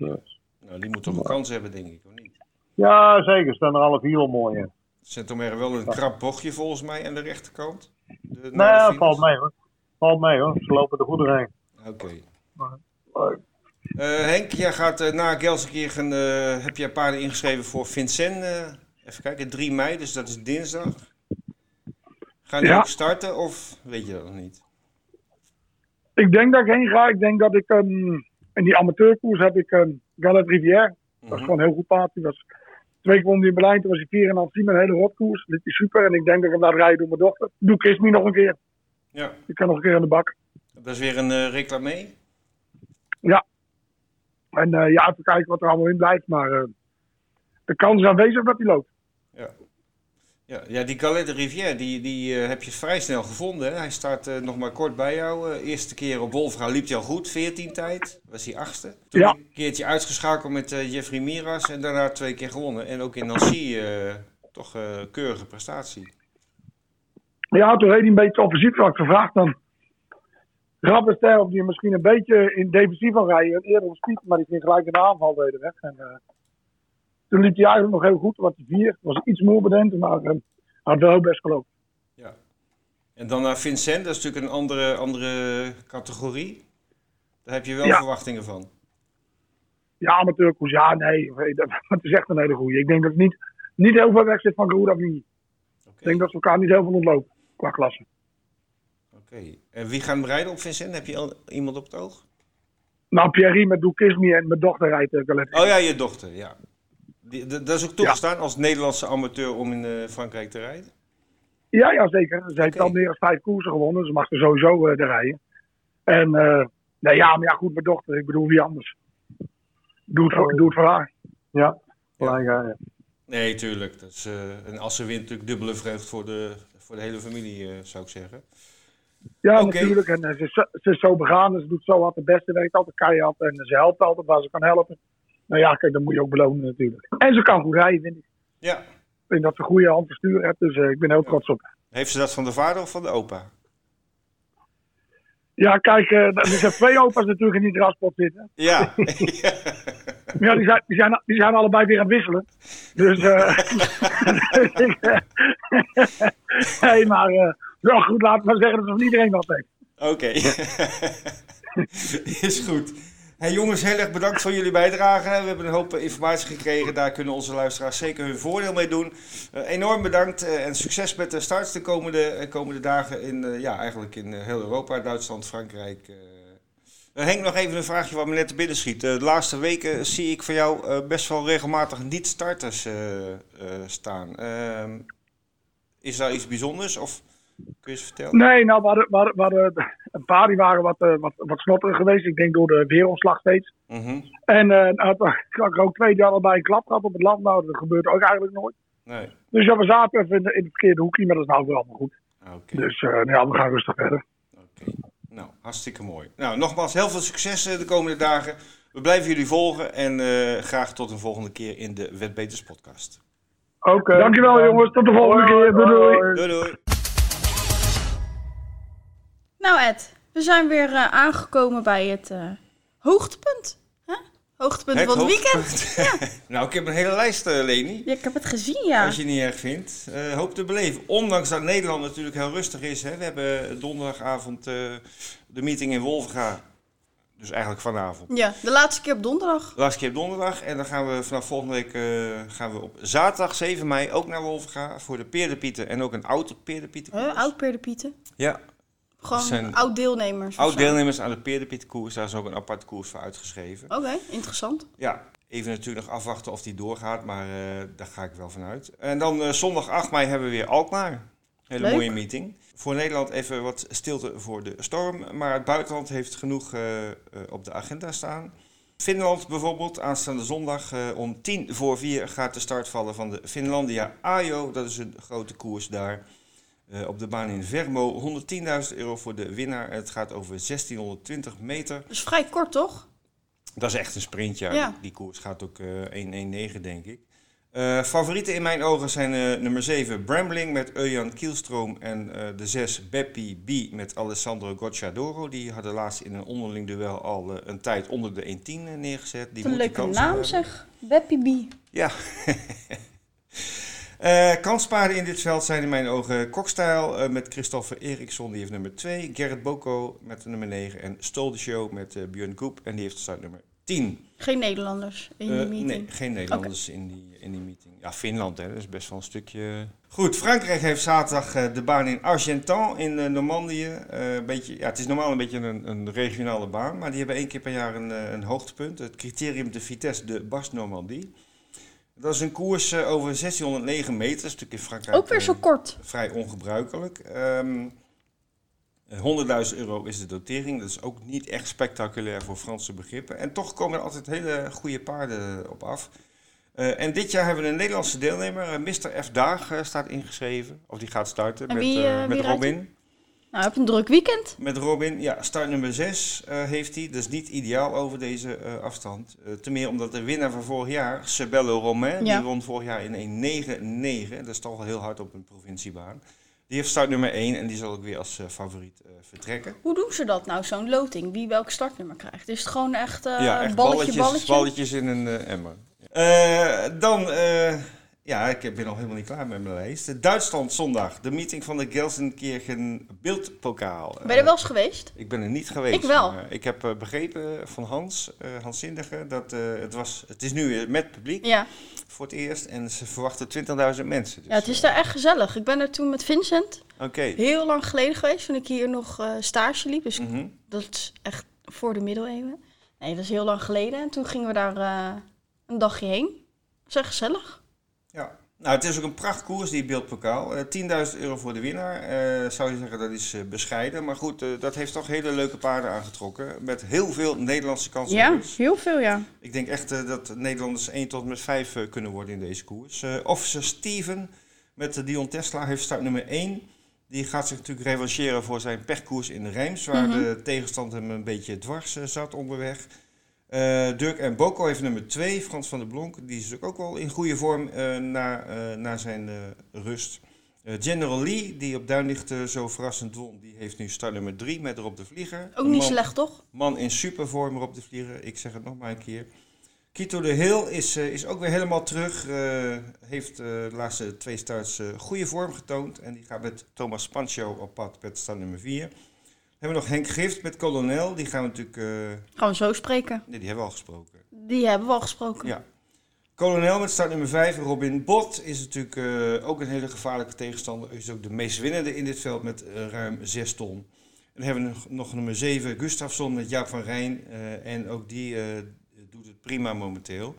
Nou, die moet toch een kans hebben, denk ik, of niet? Ja, zeker. Staan er alle vier wel mooi in. Saint-Omer wel een krap bochtje volgens mij aan de rechterkant. De, Nee, finish. valt mee hoor. Valt mee hoor. Ze lopen er goed doorheen. Oké. Leuk. Eh, Henk, jij gaat eh, na Gelsenkirchen, eh heb jij paarden ingeschreven voor Vincent. eh, even kijken, 3 mei, dus dat is dinsdag. Gaan die Ja. ook starten of weet je dat nog niet? Ik denk dat ik heen ga. Ik denk dat ik ehm, in die amateurkoers heb ik um, Gallet Rivière. Dat is Mhm. gewoon een heel goed paard. Die was twee keer won in Berlijn. Toen was hij 4,5 team met een hele rotkoers. Dit is super. En ik denk dat ik hem laat rijden door mijn dochter. Doe Kismi nog een keer. Ja, Ik kan nog een keer aan de bak. dat is weer een eh reclame. En eh, ja, even kijken wat er allemaal in blijft. Maar eh, de kans is aanwezig dat hij loopt. Ja, ja die Galet de Rivière, die, die eh, heb je vrij snel gevonden. Hè? Hij staat eh, nog maar kort bij jou. Eh, eerste keer op Wolfga liep hij al goed, 14 tijd. Was hij achtste. Toen Ja. een keertje uitgeschakeld met Jeffrey Miras en daarna twee keer gewonnen. En ook in Nancy toch keurige prestatie. Ja, toen reed hij een beetje offensief. Had ik gevraagd dan. Rappenster of die misschien een beetje in defensief van rijden. En eerder op speed, maar die ging gelijk in de aanval deden weg. En, toen liep hij eigenlijk nog heel goed. Want die vier was iets meer bedend, maar eh, had wel best gelopen. Ja. En dan naar Vincent, dat is natuurlijk een andere, andere categorie. Daar heb je wel Ja. verwachtingen van. Ja, amateurkoers, ja, nee. Dat, is echt een hele goeie. Ik denk dat het niet niet heel veel weg zit van Garuda Vini. Ik denk dat ze elkaar niet heel veel ontlopen qua klasse. Oké. En wie gaan rijden op Vincent? Heb je al iemand op het oog? Nou, Pierre met Doekismi en mijn dochter rijdt uh. Oh ja, je dochter, ja. Die, dat is ook toegestaan als Nederlandse amateur om in eh, Frankrijk te rijden? Ja, ja, zeker. Ze heeft al meer dan vijf koersen gewonnen. Ze mag er sowieso eh, de rijden. En eh, nee, ja, maar ja, goed, mijn dochter. Ik bedoel, wie anders? Doe het voor, doe het voor haar. Ja, ja. ja. Nee, tuurlijk. Dat is, eh, en als ze wint, natuurlijk dubbele vreugd voor de, voor de hele familie, eh, zou ik zeggen. Ja, natuurlijk. En ze, is zo- ze is zo begaan. en Ze doet zo hard het beste. Werkt altijd keihard. En ze helpt altijd waar ze kan helpen. Nou ja, kijk, dat moet je ook belonen natuurlijk. En ze kan goed rijden, vind ik. Ja. Ik vind dat ze een goede hand van stuur heeft. Dus eh, ik ben heel trots op. Heeft ze dat van de vader of van de opa? Ja, kijk, eh, er zijn twee opa's natuurlijk in die draspot zitten. Ja. Maar ja, die zijn, die, zijn, die zijn allebei weer aan het wisselen. Dus, eh nee, maar, wel goed, laten we maar zeggen dat ze van iedereen wat heeft. Oké. Is goed. Hey jongens, heel erg bedankt voor jullie bijdrage. We hebben een hoop informatie gekregen. Daar kunnen onze luisteraars zeker hun voordeel mee doen. Eh, enorm bedankt eh, en succes met de starts de komende, eh, komende dagen in, ja, eigenlijk in heel Europa, Duitsland, Frankrijk. Henk, nog even een vraagje wat me net te binnen schiet. De laatste weken zie ik van jou best wel regelmatig niet-starters staan. Ehm, is daar iets bijzonders of kun je eens vertellen? Nee, nou, we hadden een paar die waren wat, eh, wat, wat snotterig geweest. Ik denk door de weeromslag steeds. Mhm. En eh nou, toen had ik er ook twee die allebei een klap gehad op het land. Nou, dat gebeurt ook eigenlijk nooit. Nee. Dus ja, we zaten even in, de- in het verkeerde hoekje, maar dat is nou weer allemaal goed. Oké. Dus eh, nou ja, we gaan rustig verder. Oké, nou, hartstikke mooi. Nou, nogmaals, heel veel succes de komende dagen. We blijven jullie volgen en eh, graag tot een volgende keer in de Wetbeters podcast. Oké. Dankjewel jongens, tot de volgende keer. Doei doei. Doei doei! Nou Ed, we zijn weer eh, aangekomen bij het eh, hoogtepunt. Hoogtepunt Het van het weekend. hoogtepunt. nou, ik heb een hele lijst, eh, Leni. Ja, ik heb het gezien, ja. Als je het niet erg vindt. Hoop te beleven. Ondanks dat Nederland natuurlijk heel rustig is. Hè. We hebben donderdagavond de meeting in Wolvenga. Dus eigenlijk vanavond. Ja, de laatste keer op donderdag. De laatste keer op donderdag. En dan gaan we vanaf volgende week gaan we op zaterdag 7 mei ook naar Wolvenga. Voor de Peerdepieten en ook een oud Peerdepieten. Huh? Oud Peerdepieten. Ja, Gewoon zijn oud deelnemers. of oud zo. deelnemers aan de Peerdepietenkoers. Daar is ook een apart koers voor uitgeschreven. Oké, interessant. Ja, even natuurlijk nog afwachten of die doorgaat, maar eh, daar ga ik wel vanuit. En dan eh, zondag 8 mei hebben we weer Alkmaar. Hele Leuk. mooie meeting. Voor Nederland even wat stilte voor de storm, maar het buitenland heeft genoeg eh, op de agenda staan. Finland bijvoorbeeld, aanstaande zondag om tien voor vier gaat de start vallen van de Finlandia Ajo. Dat is een grote koers daar eh, op de baan in Vermo. 110.000 euro voor de winnaar. Het gaat over 1620 meter. Dus vrij kort, toch? Dat is echt een sprintje. ja. Ja. Die, die koers gaat ook 1-1-9, denk ik. Eh, favorieten in mijn ogen zijn nummer 7 Brambling met Eujan Kielstroom en de 6 Beppi B met Alessandro Gocciadoro. Die hadden laatst in een onderling duel al een tijd onder de 1-10 eh, neergezet. Die een leuke naam hebben. zeg. Beppie B. Ja. Eh kanspaarden in dit veld zijn in mijn ogen Kokstijl eh, met Christopher Eriksson, die heeft nummer 2. Gerrit Boko met nummer 9. En Stol de Show met eh, Björn Koep en die heeft start nummer 10. Geen Nederlanders in die meeting. nee, geen Nederlanders in, die, in die meeting. Ja, Finland, hè, dat is best wel een stukje. Goed, Frankrijk heeft zaterdag de baan in Argentan in Normandië. Een beetje, ja, het is normaal een beetje een, een regionale baan, maar die hebben één keer per jaar een, een hoogtepunt. Het criterium de Vitesse de Bas Normandie. Dat is een koers eh, over 1609 meter, in Frankrijk Ook weer eh, zo kort. vrij ongebruikelijk. Ehm, eh, 100.000 euro is de dotering. Dat is ook niet echt spectaculair voor Franse begrippen. En toch komen er altijd hele goede paarden op af. Eh, en dit jaar hebben we een Nederlandse deelnemer. eh, Mr. F. Daag eh, staat ingeschreven. Of die gaat starten En met, wie, eh, eh, met Robin. Nou, heb een druk weekend. Met Robin, ja, start nummer 6 heeft hij. Dat is niet ideaal over deze eh, afstand. Eh ten meer omdat de winnaar van vorig jaar, Sebello Romain, Ja. die won vorig jaar in 1.9.9. Dat is toch wel heel hard op een provinciebaan. Die heeft start nummer 1 en die zal ook weer als eh, favoriet eh, vertrekken. Hoe doen ze dat nou, zo'n loting? Wie welk startnummer krijgt? Is het gewoon echt, eh, ja, echt balletje, balletjes, balletje? balletjes in een eh, emmer. Eh, dan, eh, Ja, ik ben nog helemaal niet klaar met mijn lijst. Duitsland zondag, de meeting van de Gelsenkirchen Beeldpokaal. Ben je er wel eens geweest? Ik ben er niet geweest. Ik wel. ik heb eh, begrepen van Hans, eh Hans Zindige, dat eh, het, was, het is nu met publiek Ja. voor het eerst. En ze verwachten 20.000 mensen. Dus, ja, het is daar echt gezellig. Ik ben er toen met Vincent Oké. heel lang geleden geweest, toen ik hier nog stage liep. Dus Mhm. dat is echt voor de middeleeuwen. Nee, dat is heel lang geleden. En toen gingen we daar een dagje heen. Dat is echt gezellig. Ja. Nou, het is ook een prachtkoers, die beeldpokaal. Eh 10.000 euro voor de winnaar. Eh, zou je zeggen, dat is eh, bescheiden. Maar goed, dat heeft toch hele leuke paarden aangetrokken. Met heel veel Nederlandse kansen. Ja, dus. heel veel ja. Ik denk echt dat Nederlanders 1 tot en met 5 eh, kunnen worden in deze koers. Officer Steven met de Dion Tesla heeft start nummer 1. Die gaat zich natuurlijk revancheren voor zijn pechkoers in de Rijms. Waar Mhm. de tegenstand hem een beetje dwars zat onderweg. Eh, Dirk en Boko heeft nummer 2. Frans van der Blonk. Die is natuurlijk ook wel in goede vorm eh, na, eh, na zijn rust. General Lee, die op Duinlicht eh, zo verrassend won. Die heeft nu start nummer 3 met erop de vlieger. Ook niet man- slecht, toch? Man in supervorm erop de vliegen. Ik zeg het nog maar een keer. Kito de Hill is, is ook weer helemaal terug. heeft de laatste twee starts goede vorm getoond. En die gaat met Thomas Pancho op pad met stand nummer 4. Hebben we nog Henk Gift met Colonel. Die gaan we natuurlijk... eh, Gaan we zo spreken. nee, die hebben we al gesproken. Die hebben we al gesproken. Ja. Colonel met start nummer 5. Robin Bot is natuurlijk eh, ook een hele gevaarlijke tegenstander. Is ook de meest winnende in dit veld met eh, ruim 6 ton. En dan hebben we nog, nog nummer 7, Gustafsson met Jaap van Rijn. en ook die doet het prima momenteel.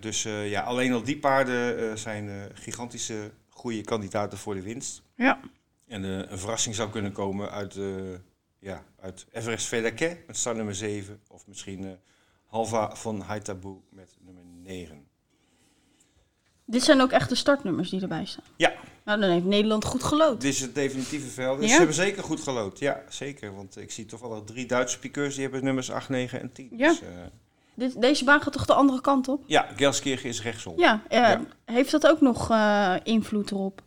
Dus ja, alleen al die paarden zijn gigantische goede kandidaten voor de winst. Ja. En eh, een verrassing zou kunnen komen uit, eh ja, uit Everest Vedake met start nummer 7. Of misschien eh, Halva van Haitabu met nummer 9. Dit zijn ook echt de startnummers die erbij staan. Ja. Nou, dan heeft Nederland goed gelood. Dit is het definitieve veld. Ja? ze hebben zeker goed gelood. Ja, zeker. Want ik zie toevallig drie Duitse piqueurs die hebben nummers 8, 9 en 10. Ja. Dus, Dit, deze baan gaat toch de andere kant op? ja, Gelskirchen is rechtsom. Ja, Ja. heeft dat ook nog eh, invloed erop?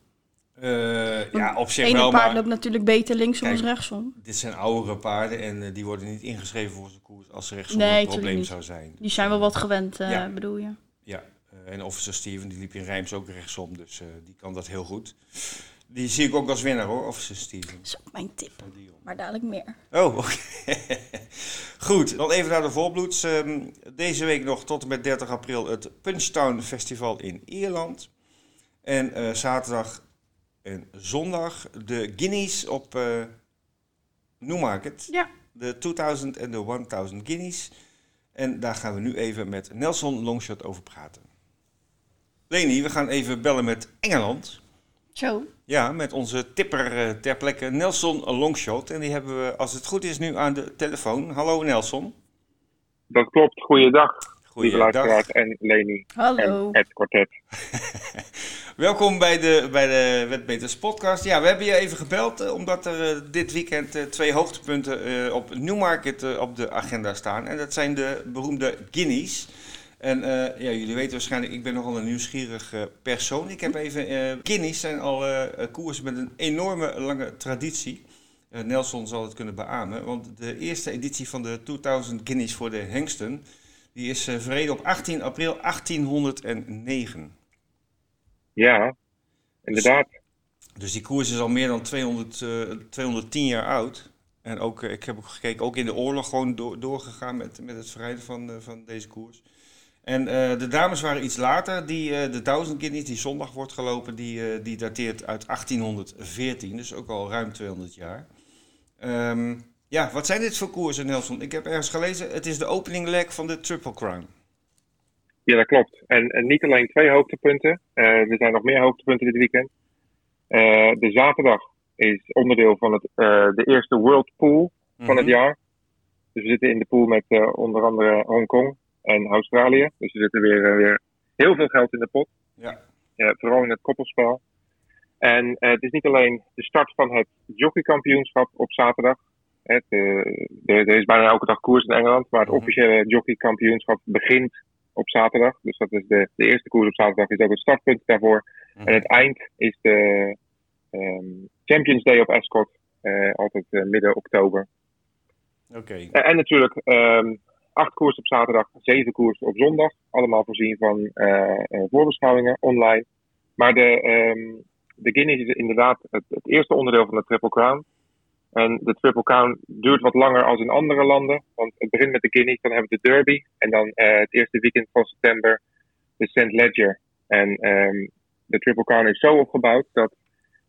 Eh, ja, op zich wel, paard maar loopt natuurlijk beter linksom Kijk, als rechtsom. dit zijn oudere paarden en eh, die worden niet ingeschreven voor zijn koers als er rechtsom Nee, een probleem niet. zou zijn. Die zijn wel wat gewend, eh, Ja. bedoel je? Ja, en Officer Steven die liep in Rijms ook rechtsom, dus die kan dat heel goed. Die zie ik ook als winnaar hoor, Officer Steven. Dat is ook mijn tip. Maar dadelijk meer. Oh, oké. Goed, dan even naar de volbloeds. Ehm, deze week nog tot en met 30 april het Punchtown Festival in Ierland. En zaterdag en zondag de Guineas op eh Newmarket. Ja. De 2000 en de 1000 Guineas. En daar gaan we nu even met Nelson Longshot over praten. Leni, we gaan even bellen met Engeland. Zo. Ja, met onze tipper eh, ter plekke Nelson Longshot. En die hebben we, als het goed is, nu aan de telefoon. Hallo Nelson. Dat klopt. Goeiedag, lieve Goeiedag. luisteraars en Leni Hallo. en het kwartet. Welkom bij de, bij de Wetbeters podcast. Ja, we hebben je even gebeld eh, omdat er eh, dit weekend eh, twee hoogtepunten op Newmarket op de agenda staan. En dat zijn de beroemde Guineas. En ja, jullie weten waarschijnlijk, ik ben nogal een nieuwsgierig persoon. Ik heb even, Guineas zijn al koersen met een enorme lange traditie. Nelson zal het kunnen beamen, want de eerste editie van de 2000 Guineas voor de hengsten, die is verreden op 18 april 1809. Ja, inderdaad. Dus die koers is al meer dan 200, eh, 210 jaar oud. En ook, eh, ik heb ook gekeken, ook in de oorlog gewoon door, doorgegaan met, met het verrijden van, eh, van deze koers. En eh, de dames waren iets later. Die, de 1000 Guineas, die zondag wordt gelopen, die, die dateert uit 1814. Dus ook al ruim 200 jaar. Ehm, ja, wat zijn dit voor koersen, Nelson? Ik heb ergens gelezen, het is de opening leg van de Triple Crown. Ja, dat klopt. En, en niet alleen twee hoogtepunten. Eh, er zijn nog meer hoogtepunten dit weekend. Eh, de zaterdag is onderdeel van het, eh, de eerste World Pool van het Mhm. jaar. Dus we zitten in de pool met onder andere Hongkong en Australië. Dus er zitten weer, weer heel veel geld in de pot. Ja. Vooral in het koppelspel. En het is niet alleen de start van het jockeykampioenschap op zaterdag. Het, er is bijna elke dag koers in Engeland, maar het Mhm. officiële jockeykampioenschap begint op zaterdag. Dus dat is de, de eerste koers op zaterdag, is ook het startpunt daarvoor. Mhm. En het eind is de ehm, Champions Day op Ascot, eh, altijd eh, midden oktober. Oké. Eh, en natuurlijk, ehm, acht koersen op zaterdag, zeven koersen op zondag. Allemaal voorzien van uh, voorbeschouwingen online. Maar de, um, de Guinness is inderdaad het, het, eerste onderdeel van de Triple Crown. En de Triple Crown duurt wat langer als in andere landen. Want het begint met de Guinness, dan hebben we de Derby. En dan uh, het eerste weekend van september de St. Ledger. En um, de Triple Crown is zo opgebouwd dat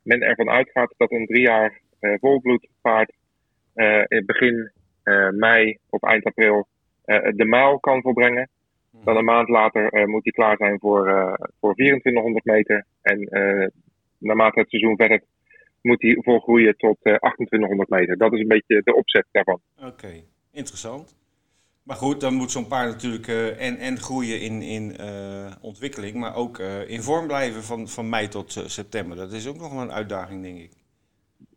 men ervan uitgaat dat een drie jaar uh, volbloedpaard uh, in begin mei of eind april de maal kan volbrengen. Dan een maand later moet hij klaar zijn voor, voor 2400 meter. En naarmate het seizoen verder moet hij volgroeien tot 2800 meter. Dat is een beetje de opzet daarvan. Oké, interessant. Maar goed, dan moet zo'n paard natuurlijk uh, en, en groeien in, in uh, ontwikkeling, maar ook uh, in vorm blijven van, van mei tot september. Dat is ook nog wel een uitdaging, denk ik.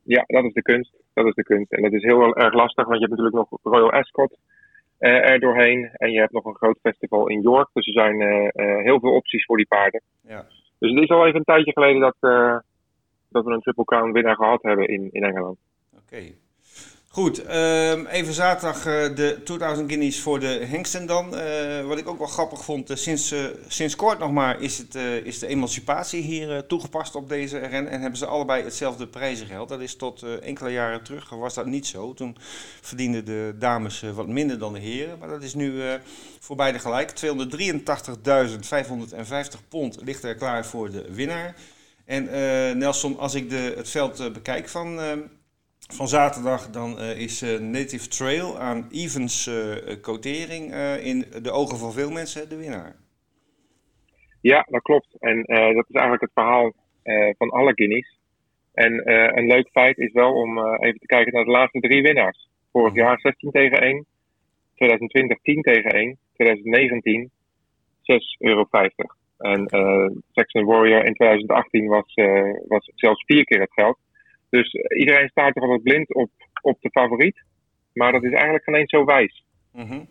Ja, dat is de kunst. Dat is de kunst. En dat is heel erg lastig, want je hebt natuurlijk nog Royal Ascot er doorheen. En je hebt nog een groot festival in York. Dus er zijn heel veel opties voor die paarden. Ja. Dus het is al even een tijdje geleden dat, dat we een Triple Crown winnaar gehad hebben in, in Engeland. Oké. Goed, um, even zaterdag uh, de 2000 guineas voor de hengsten dan. Uh, wat ik ook wel grappig vond, uh, sinds, sinds kort nog maar is, het, is de emancipatie hier toegepast op deze ren. En hebben ze allebei hetzelfde prijzengeld. Dat is tot enkele jaren terug, was dat niet zo. Toen verdienden de dames wat minder dan de heren. Maar dat is nu voor beide gelijk. 283.550 pond ligt er klaar voor de winnaar. En Nelson, als ik de, het veld bekijk van van zaterdag dan uh, is uh, Native Trail aan Evans uh, quotering in de ogen van veel mensen de winnaar. Ja, dat klopt. En dat is eigenlijk het verhaal van alle Guineas. En een leuk feit is wel om even te kijken naar de laatste drie winnaars. Vorig jaar 16 tegen 1, 2020 10 tegen 1, 2019 6,50 euro. En Saxon Warrior in 2018 was, was zelfs vier keer het geld. Dus iedereen staat toch altijd blind op, op de favoriet. Maar dat is eigenlijk geen eens zo wijs. Mm -hmm.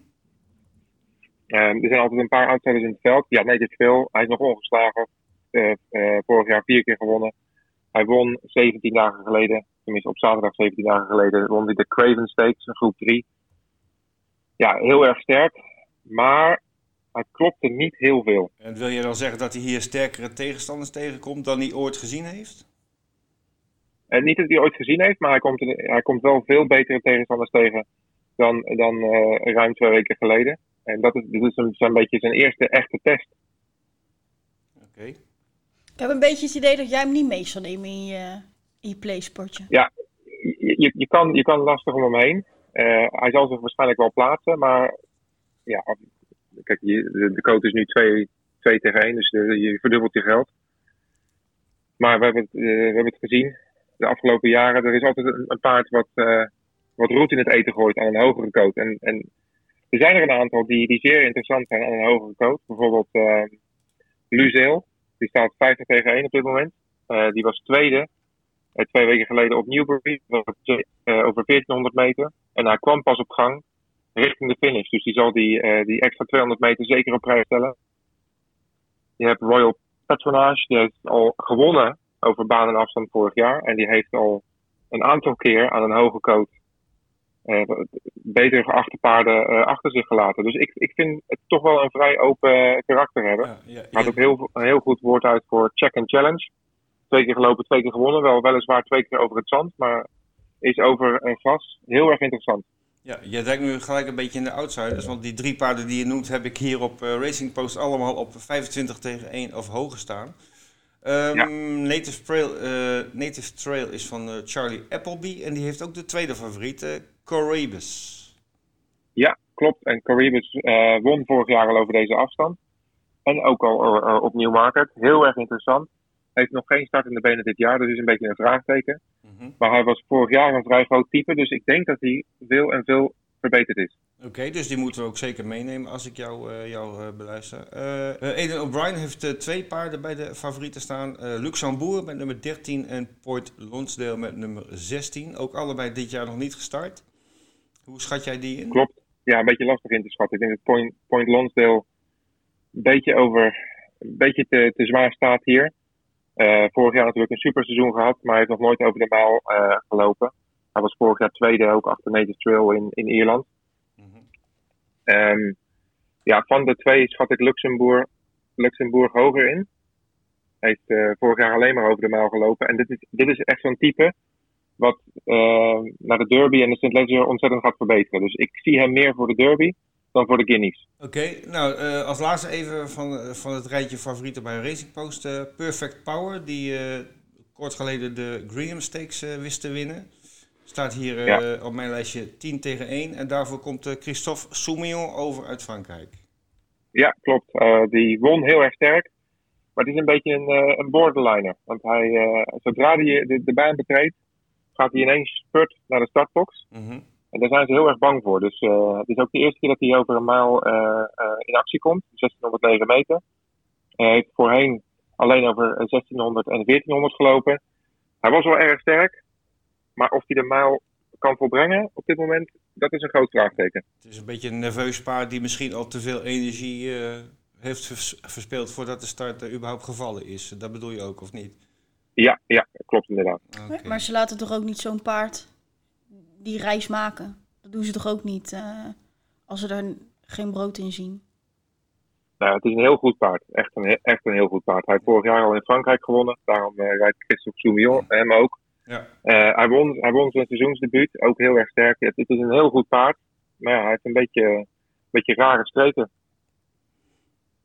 er zijn altijd een paar outsiders in het veld. Ja, nee, dit veel. Hij is nog ongeslagen. Uh, uh, vorig jaar vier keer gewonnen. Hij won 17 dagen geleden, tenminste op zaterdag 17 dagen geleden, won hij de Craven Stakes, een groep 3. Ja, heel erg sterk. Maar hij klopte niet heel veel. En wil je dan zeggen dat hij hier sterkere tegenstanders tegenkomt dan hij ooit gezien heeft? En niet dat hij ooit gezien heeft, maar hij komt, hij komt wel veel betere tegenstanders tegen dan, dan uh, ruim twee weken geleden. En dat is, dit is een, een beetje zijn eerste echte test. Oké. Okay. Ik heb een beetje het idee dat jij hem niet mee zal nemen in je, in je playsportje. Ja, je, je, kan, je kan lastig om hem heen. Uh, hij zal zich waarschijnlijk wel plaatsen, maar ja, kijk, de, de code is nu 2, 2 tegen 1, dus de, je verdubbelt je geld. Maar we hebben het, uh, we hebben het gezien de afgelopen jaren. Er is altijd een, paard wat, uh, wat roet in het eten gooit aan een hogere coat. En, en er zijn er een aantal die, die zeer interessant zijn aan een hogere coat. Bijvoorbeeld uh, Luzeel. Die staat 50 tegen 1 op dit moment. Die was tweede twee weken geleden op Newbury. over 1400 meter. En hij kwam pas op gang richting de finish. Dus die zal die, die extra 200 meter zeker op prijs stellen. Je hebt Royal Patronage. Die heeft al gewonnen over baan en afstand vorig jaar. En die heeft al een aantal keer aan een hoge coat uh, beter geachte paarden uh, achter zich gelaten. Dus ik, ik vind het toch wel een vrij open karakter hebben. Ja, ja, ja. Gaat ook heel, een heel goed woord uit voor check and challenge. Twee keer gelopen, twee keer gewonnen. Wel weliswaar twee keer over het zand, maar is over een gras heel erg interessant. Ja, je denkt nu gelijk een beetje in de outsiders, want die drie paarden die je noemt heb ik hier op uh, Racing Post allemaal op 25 tegen 1 of hoger staan. Um, ja. Native, Trail, uh, Native Trail is van uh, Charlie Appleby en die heeft ook de tweede favoriet, uh, Coribus. Ja, klopt. En Coribus won vorig jaar al over deze afstand. En ook al op Newmarket. Heel erg interessant. Heeft nog geen start in de benen dit jaar, dus is een beetje een vraagteken. -hmm. Maar hij was vorig jaar een vrij groot type, dus ik denk dat hij veel en veel verbeterd is. Oké, dus die moeten we ook zeker meenemen als ik jou, uh, jou uh, beluister. Uh, Eden O'Brien heeft twee paarden bij de favorieten staan. Luxembourg met nummer 13 en Port Lonsdale met nummer 16. Ook allebei dit jaar nog niet gestart. Hoe schat jij die in? Klopt. Ja, een beetje lastig in te schatten. Ik denk dat Point, Point Lonsdale een beetje, over, een beetje te, te zwaar staat hier. Vorig jaar natuurlijk een super seizoen gehad, maar hij heeft nog nooit over de maal gelopen. Hij was vorig jaar tweede ook achter Native Trail in, in Ierland. Ehm, ja, van de twee schat ik Luxemburg, Luxemburg hoger in. Hij heeft eh, vorig jaar alleen maar over de mijl gelopen. En dit is, dit is echt zo'n type wat naar de Derby en de St. Leger ontzettend gaat verbeteren. Dus ik zie hem meer voor de Derby dan voor de Guineas. Oké, nou uh, als laatste even van, van het rijtje favorieten bij Racing Post. Uh, Perfect Power, die kort geleden de Graham Stakes wist te winnen. Staat hier ja. op mijn lijstje 10 tegen 1. En daarvoor komt Christophe Soumillon over uit Frankrijk. Ja, klopt. die won heel erg sterk. Maar het is een beetje een, een borderliner. Want hij, zodra hij de, de baan betreedt, gaat hij ineens spurt naar de startbox. Mm En daar zijn ze heel erg bang voor. Dus uh, het is ook de eerste keer dat hij over een mijl uh, uh, in actie komt. 1609 meter. Hij heeft voorheen alleen over 1600 en 1400 gelopen. Hij was wel erg sterk. Maar of hij de mijl kan volbrengen op dit moment, dat is een groot vraagteken. Het is een beetje een nerveus paard die misschien al te veel energie heeft verspeeld voordat de start überhaupt gevallen is. Dat bedoel je ook, of niet? Ja, ja klopt inderdaad. Okay. Maar ze laten toch ook niet zo'n paard die reis maken? Dat doen ze toch ook niet uh, als ze er geen brood in zien? Nou, het is een heel goed paard. Echt een, echt een heel goed paard. Hij heeft vorig jaar al in Frankrijk gewonnen. Daarom uh, rijdt Christophe Soumillon hem ook. Ja. Uh, hij, won, hij won zijn seizoensdebuut. Ook heel erg sterk. Het, het, is een heel goed paard. Maar ja, hij heeft een beetje, een beetje rare streken.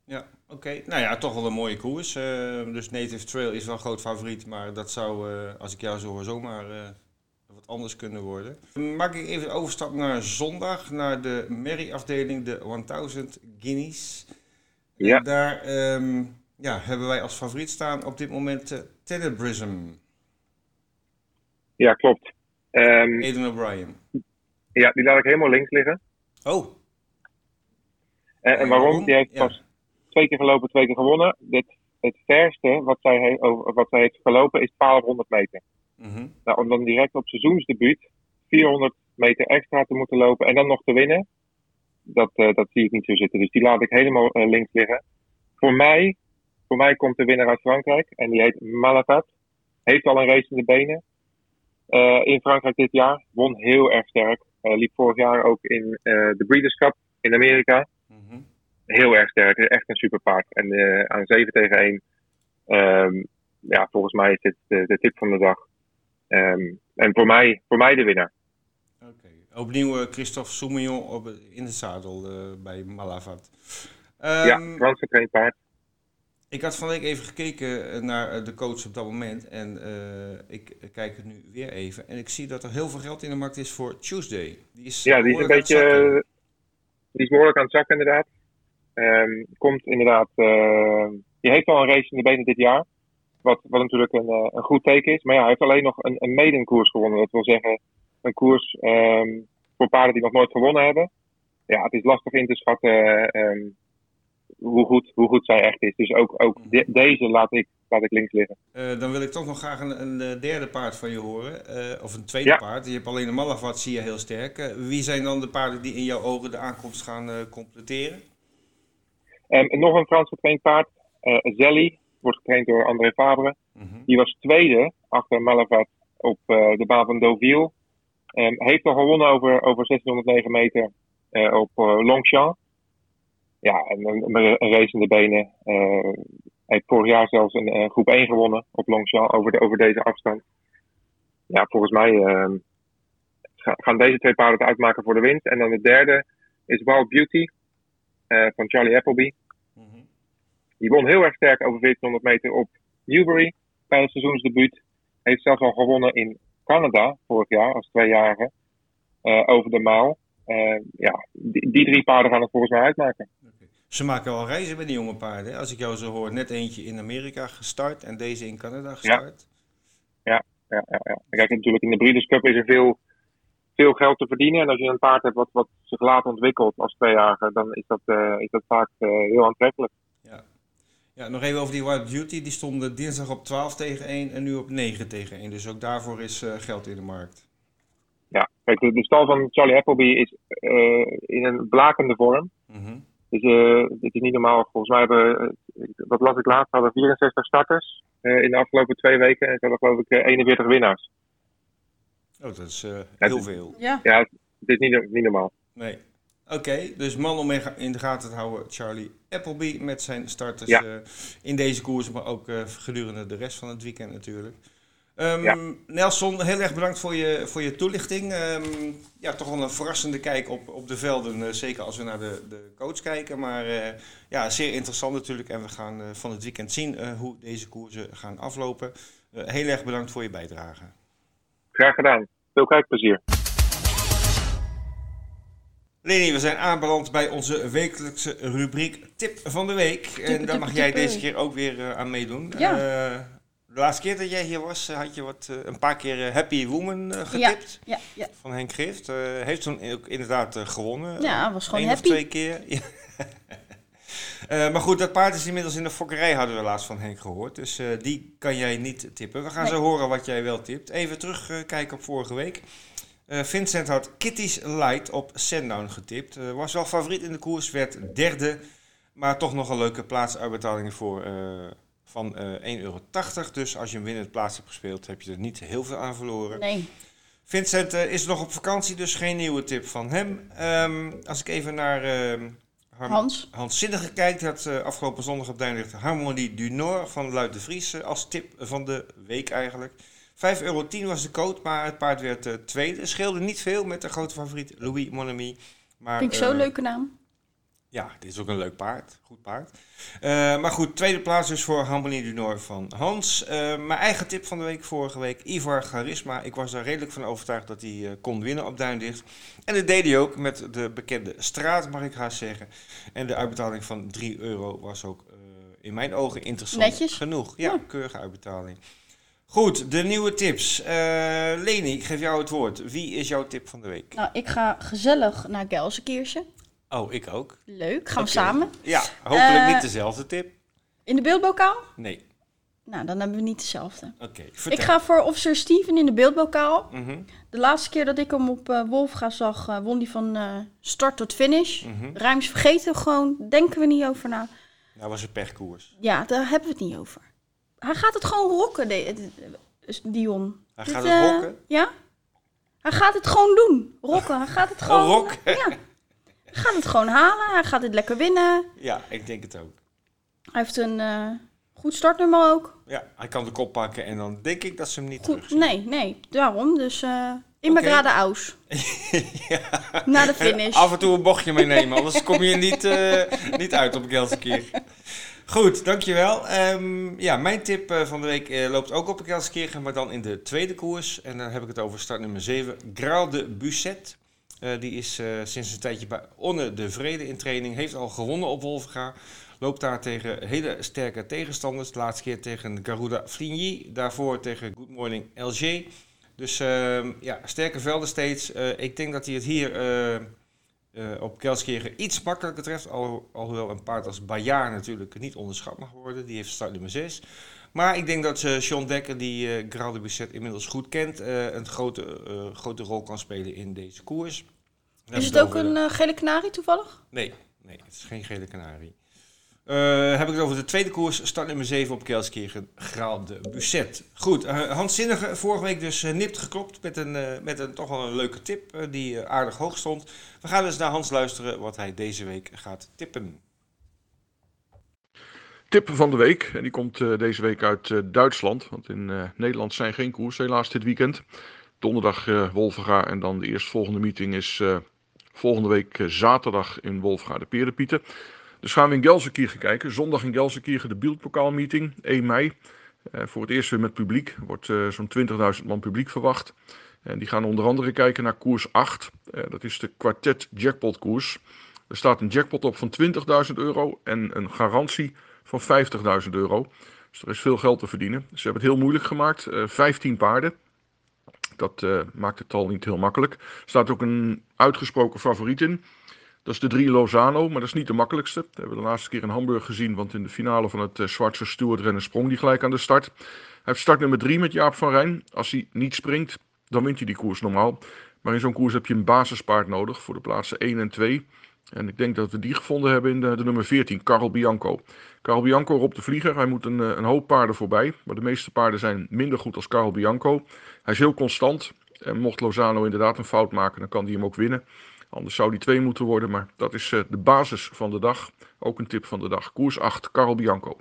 Ja, oké. Nou ja, toch wel een mooie koers. Uh, dus Native Trail is wel een groot favoriet, maar dat zou, uh, als ik jou zo hoor, zomaar uh, wat anders kunnen worden. Maak ik even overstap naar zondag, naar de Merry-afdeling, de 1000 Guineas. Ja. Daar um, ja, hebben wij als favoriet staan op dit moment uh, Tenebrism. Ja, klopt. Um, O'Brien. Ja, die laat ik helemaal links liggen. Oh. En, en waarom? Die heeft pas twee keer gelopen, twee keer gewonnen. Dit, het verste wat zij, heeft, wat zij heeft gelopen is 1200 meter. Mm -hmm. nou, om dan direct op seizoensdebuut 400 meter extra te moeten lopen en dan nog te winnen, dat, uh, dat zie ik niet zo zitten. Dus die laat ik helemaal uh, links liggen. Voor mij, voor mij komt de winnaar uit Frankrijk en die heet Malapat. Heeft al een race in de benen. Uh, in Frankrijk dit jaar. Won heel erg sterk. liep vorig jaar ook in de Breeders' Cup in Amerika heel erg sterk. Echt een superpaard. En aan 7 tegen 1. Um, ja, volgens mij is dit de, de tip van de dag. Um, en voor mij, voor mij de winnaar. Oké. Okay. Opnieuw uh, Christophe Soumillon op, in de zadel uh, bij Malavat. Um, ja, Frans getraind paard. Ik had van week even gekeken naar de coach op dat moment. En ik kijk het nu weer even. En ik zie dat er heel veel geld in de markt is voor Tuesday. Die is ja, die is een beetje. Die is behoorlijk aan het zakken, inderdaad. Um, komt inderdaad, uh, die heeft al een race in de benen dit jaar. Wat, wat natuurlijk een, uh, een goed teken is. Maar ja, hij heeft alleen nog een, een maiden-koers gewonnen. Dat wil zeggen, een koers um, voor paarden die nog nooit gewonnen hebben. Ja, het is lastig in te schatten um, hoe, goed, hoe goed zij echt is. Dus ook, ook de, deze laat ik, laat ik links liggen. Uh, dan wil ik toch nog graag een, een derde paard van je horen. Uh, of een tweede ja. paard. Je hebt alleen een Malavat, zie je heel sterk. Uh, wie zijn dan de paarden die in jouw ogen de aankomst gaan completeren? Um, nog een Frans getraind paard, Zelly, wordt getraind door André Fabre. Mm -hmm. Die was tweede achter Malavat op uh, de baan van Deauville. Um, heeft al gewonnen over, over 1609 meter uh, op Longchamp. Ja, en een, een race in de benen. Hij heeft vorig jaar zelfs een, een, groep 1 gewonnen op Longchamp over, de, over deze afstand. Ja, volgens mij ehm, gaan deze twee paarden het uitmaken voor de winst. En dan de derde is Wild Beauty van Charlie Appleby. Die won heel erg sterk over 1400 meter op Newbury bij het seizoensdebuut. Heeft zelfs al gewonnen in Canada vorig jaar als tweejarige uh, over de maal. Uh, ja, die, die, drie paarden gaan het volgens mij uitmaken. Okay. Ze maken wel reizen met die jonge paarden. Als ik jou zo hoor, net eentje in Amerika gestart en deze in Canada gestart. Ja, ja, ja. ja, ja. Kijk, natuurlijk in de Breeders' Cup is er veel veel geld te verdienen. En als je een paard hebt wat, wat zich laat ontwikkelt als tweejarige, dan is dat, uh, is dat vaak heel aantrekkelijk. Ja. nog even over die Wild Beauty. Die stonden dinsdag op 12 tegen 1 en nu op 9 tegen 1. Dus ook daarvoor is uh, geld in de markt. Ja, kijk, de, de stal van Charlie Appleby is in een blakende vorm. Mm -hmm. Dus dit is niet normaal. Volgens mij hebben, wat las ik laatst, hadden 64 starters in de afgelopen twee weken. En ze hadden geloof ik 41 winnaars. Oh, dat is uh, heel veel. Ja, ja het is niet, niet normaal. Nee. Oké, dus man om in de gaten te houden, Charlie Appleby met zijn starters Ja. eh, in deze koers, maar ook eh, gedurende de rest van het weekend natuurlijk. Ehm, Ja. Nelson, heel erg bedankt voor je, voor je toelichting. Ehm, ja, toch wel een verrassende kijk op, op de velden, eh, zeker als we naar de, de coach kijken. Maar ja, zeer interessant natuurlijk. En we gaan van het weekend zien hoe deze koersen gaan aflopen. Heel erg bedankt voor je bijdrage. Graag gedaan. Veel kijkplezier. Leni, we zijn aanbeland bij onze wekelijkse rubriek Tip van de Week. en daar mag jij deze keer ook weer eh, aan meedoen. Ja. Eh, de laatste keer dat jij hier was, eh, had je wat, een paar keer Happy Woman getipt Ja, ja. van Henk Gift. Heeft toen ook inderdaad gewonnen. Ja, was gewoon Eén happy. of twee keer. Maar goed, dat paard is inmiddels in de fokkerij, hadden we laatst van Henk gehoord. Dus die kan jij niet tippen. We gaan Nee. zo horen wat jij wel tipt. Even terugkijken op vorige week. Eh, Vincent had Kitty's Light op Sandown getipt. Eh, was wel favoriet in de koers, werd derde. Maar toch nog een leuke plaatsuitbetaling voor eh, van eh 1,80 euro. Dus als je een winnend plaats hebt gespeeld, heb je er niet heel veel aan verloren. Nee. Vincent is nog op vakantie, dus geen nieuwe tip van hem. Ehm, als ik even naar ehm, Hans. Hans Zinnige kijkt, had afgelopen zondag op Duinlicht Harmonie du Nord van Luid de Vries als tip van de week eigenlijk. 5,10 euro was de code, maar het paard werd eh, tweede. Scheelde niet veel met de grote favoriet Louis Monami. Maar, Vind ik zo'n eh, leuke naam. ja, dit is ook een leuk paard. Goed paard. Eh, maar goed, tweede plaats dus voor Harmonie du Nord van Hans. Mijn eigen tip van de week vorige week, Ivar Charisma. Ik was er redelijk van overtuigd dat hij kon winnen op Duindicht. En dat deed hij ook met de bekende straat, mag ik haast zeggen. En de uitbetaling van 3 euro was ook in mijn ogen interessant Netjes. genoeg. Ja. keurige uitbetaling. Goed, de nieuwe tips. Eh, Leni, ik geef jou het woord. Wie is jouw tip van de week? Nou, ik ga gezellig naar Gelsenkirchen. Oh, ik ook. Leuk, gaan we samen. Ja, hopelijk Eh, niet dezelfde tip. In de beeldbokaal? Nee. Nou, dan hebben we niet dezelfde. Oké, Ik ga voor Officer Steven in de beeldbokaal. Mhm, De laatste keer dat ik hem op eh Wolfga zag, eh, won hij van eh, start tot finish. mhm. Rijms vergeten we gewoon, denken we niet over na. Nou was een pechkoers. Ja, daar hebben we het niet over. Hij gaat het gewoon rocken, Dion. Hij Dit, gaat eh, het rocken. Ja. Hij gaat het gewoon doen. Rocken. Hij gaat het gewoon... Oh, rocken. Ja. Hij gaat het gewoon halen. Hij gaat het lekker winnen. Ja, ik denk het ook. Hij heeft een eh, goed startnummer ook. Ja, hij kan de kop pakken en dan denk ik dat ze hem niet Goed. terugzien. Nee, nee. Daarom. Dus eh in mijn grade aus. ja. Na de En finish. af en toe een bochtje meenemen, anders kom je niet, eh, niet uit op Gelsenkirchen. Goed, dankjewel. Ehm ja, mijn tip eh, van de week eh, loopt ook op Gelsenkirchen, maar dan in de tweede koers. En dan heb ik het over start nummer 7, Graal de Busset. Eh, die is sinds een tijdje bij Onne de Vrede in training. Heeft al gewonnen op Wolfga. Loopt daar tegen hele sterke tegenstanders. De laatste keer tegen Garuda Fligny. Daarvoor tegen Good Morning LG. Dus ehm, ja, sterke velden steeds. Ik denk dat hij het hier eh, op Kelskirchen iets makkelijker treft. Al, alhoewel een paard als Bayard natuurlijk niet onderschat mag worden. Die heeft start nummer 6. Maar ik denk dat Sean Dekker, die eh Graal de Busset inmiddels goed kent, een grote, grote rol kan spelen in deze koers. Is het ook een gele kanarie toevallig? Nee, nee, het is geen gele kanarie. Eh, heb ik het over de tweede koers, start nummer 7 op Kelskirchen, Graal de Busset. Goed, eh, Hans Zinnige, vorige week dus eh, nipt geklopt met een, eh, met een toch wel een leuke tip eh, die eh, aardig hoog stond. We gaan dus naar Hans luisteren wat hij deze week gaat tippen. Tip van de week, en die komt eh, deze week uit eh, Duitsland. Want in eh, Nederland zijn geen koers, helaas dit weekend. Donderdag eh Wolvenga en dan de eerstvolgende meeting is eh, volgende week eh, zaterdag in Wolvenga de Perenpieten. Dus gaan we in Gelsenkirchen kijken. Zondag in Gelsenkirchen de Bieldpokaalmeeting, 1 mei. Eh, voor het eerst weer met publiek. Wordt eh, zo'n 20.000 man publiek verwacht. En die gaan onder andere kijken naar koers 8. Eh, dat is de kwartet jackpot koers. Er staat een jackpot op van 20.000 euro en een garantie van 50.000 euro. Dus er is veel geld te verdienen. Ze hebben het heel moeilijk gemaakt. Eh 15 paarden. Dat maakt het al niet heel makkelijk. Er staat ook een uitgesproken favoriet in. Dat is de 3 Lozano, maar dat is niet de makkelijkste. Dat hebben we de laatste keer in Hamburg gezien, want in de finale van het uh, Zwartse Stuartrennen sprong hij gelijk aan de start. Hij heeft start nummer 3 met Jaap van Rijn. Als hij niet springt, dan wint hij die koers normaal. Maar in zo'n koers heb je een basispaard nodig voor de plaatsen 1 en 2. En ik denk dat we die gevonden hebben in de, nummer 14, Carl Bianco. Carl Bianco op de vlieger. Hij moet een, een hoop paarden voorbij. Maar de meeste paarden zijn minder goed als Carl Bianco. Hij is heel constant. En mocht Lozano inderdaad een fout maken, dan kan hij hem ook winnen. Anders zou die 2 moeten worden, maar dat is eh, de basis van de dag. Ook een tip van de dag. Koers 8, Carl Bianco.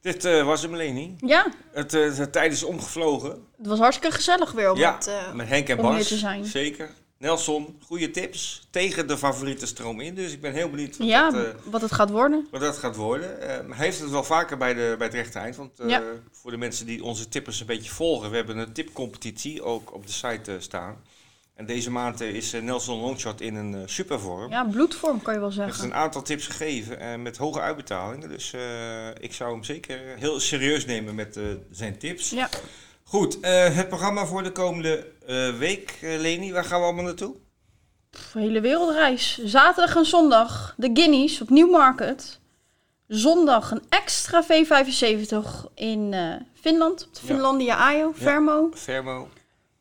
Dit eh, was hem, Leni. Ja, Het, eh, de tijd is omgevlogen. het was hartstikke gezellig weer om ja, het, eh, met Henk en om hier Bas. te zijn. Zeker. Nelson, goede tips. Tegen de favoriete stroom in. Dus ik ben heel benieuwd wat, ja, dat, eh, wat het gaat worden. wat dat gaat worden. Eh, hij heeft het wel vaker bij, de, bij het rechte eind. Want eh, Ja. voor de mensen die onze tippers een beetje volgen. We hebben een tipcompetitie ook op de site eh, staan. En deze maand is Nelson Longshot in een supervorm. Ja, bloedvorm kan je wel Hij heeft zeggen. een aantal tips gegeven eh, met hoge uitbetalingen. Dus ik zou hem zeker heel serieus nemen met zijn tips. Ja. Goed, eh, het programma voor de komende eh, week, eh, Leni, waar gaan we allemaal naartoe? Pff, hele wereldreis. Zaterdag en zondag de Guineas op Newmarket. Zondag een extra V75 in Finland, op de Ja. Finlandia Ajo. Fermo.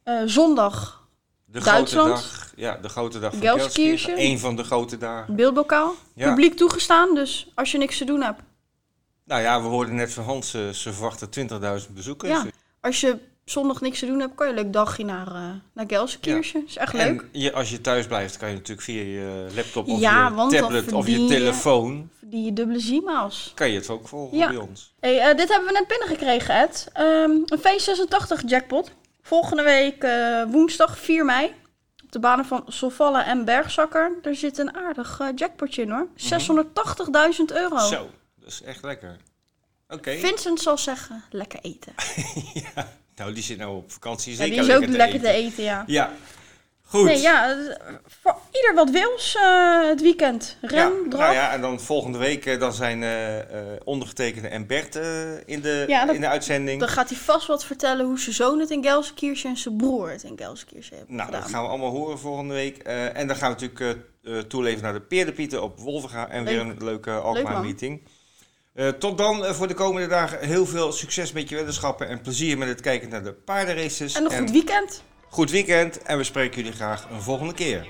Eh, zondag De Duitsland. grote dag. Ja, de grote dag van. Eén van de grote dagen. beeldbokaal. Ja. Publiek toegestaan, dus als je niks te doen hebt. Nou ja, we hoorden net van Hans, ze verwachten 20.000 bezoekers. Ja. Als je zondag niks te doen hebt, kan je een leuk dagje naar, eh naar Gelsenkirchen. Is echt leuk. En je, als je thuis blijft, kan je natuurlijk via je laptop of Ja, je tablet of je telefoon... Die je dubbele zimaals. kan je het ook volgen Ja. bij ons. Hey, eh, dit hebben we net binnengekregen, Ed. Ehm, een V86 jackpot. Volgende week eh, woensdag 4 mei. Op de banen van Solvalle en Bergzakker. Er zit een aardig jackpotje in hoor. 680.000 euro. Mhm. Zo, dat is echt lekker. Oké. Vincent zal zeggen, lekker eten. ja, nou, die zit nou op vakantie. Ja, Zeker die is ook lekker lekker te te eten. ja. Ja, goed. Nee, ja, eh, voor ieder wat wils eh, het weekend. Ren, Ja, draf. nou ja, en dan volgende week eh, dan zijn ondergetekende en Bert in, de, Ja, in de uitzending. Dan gaat hij vast wat vertellen hoe zijn zoon het in Gelsenkirchen en zijn broer het in Gelsenkirchen hebben Nou, gedaan. dat gaan we allemaal horen volgende week. En dan gaan we natuurlijk toeleven naar de Peerdepieten op Wolvenga. En weer een leuke Leuk, eh, tot dan eh, voor de komende dagen heel veel succes met je weddenschappen en plezier met het kijken naar de paardenraces. En een goed weekend. Goed weekend en we spreken jullie graag een volgende keer.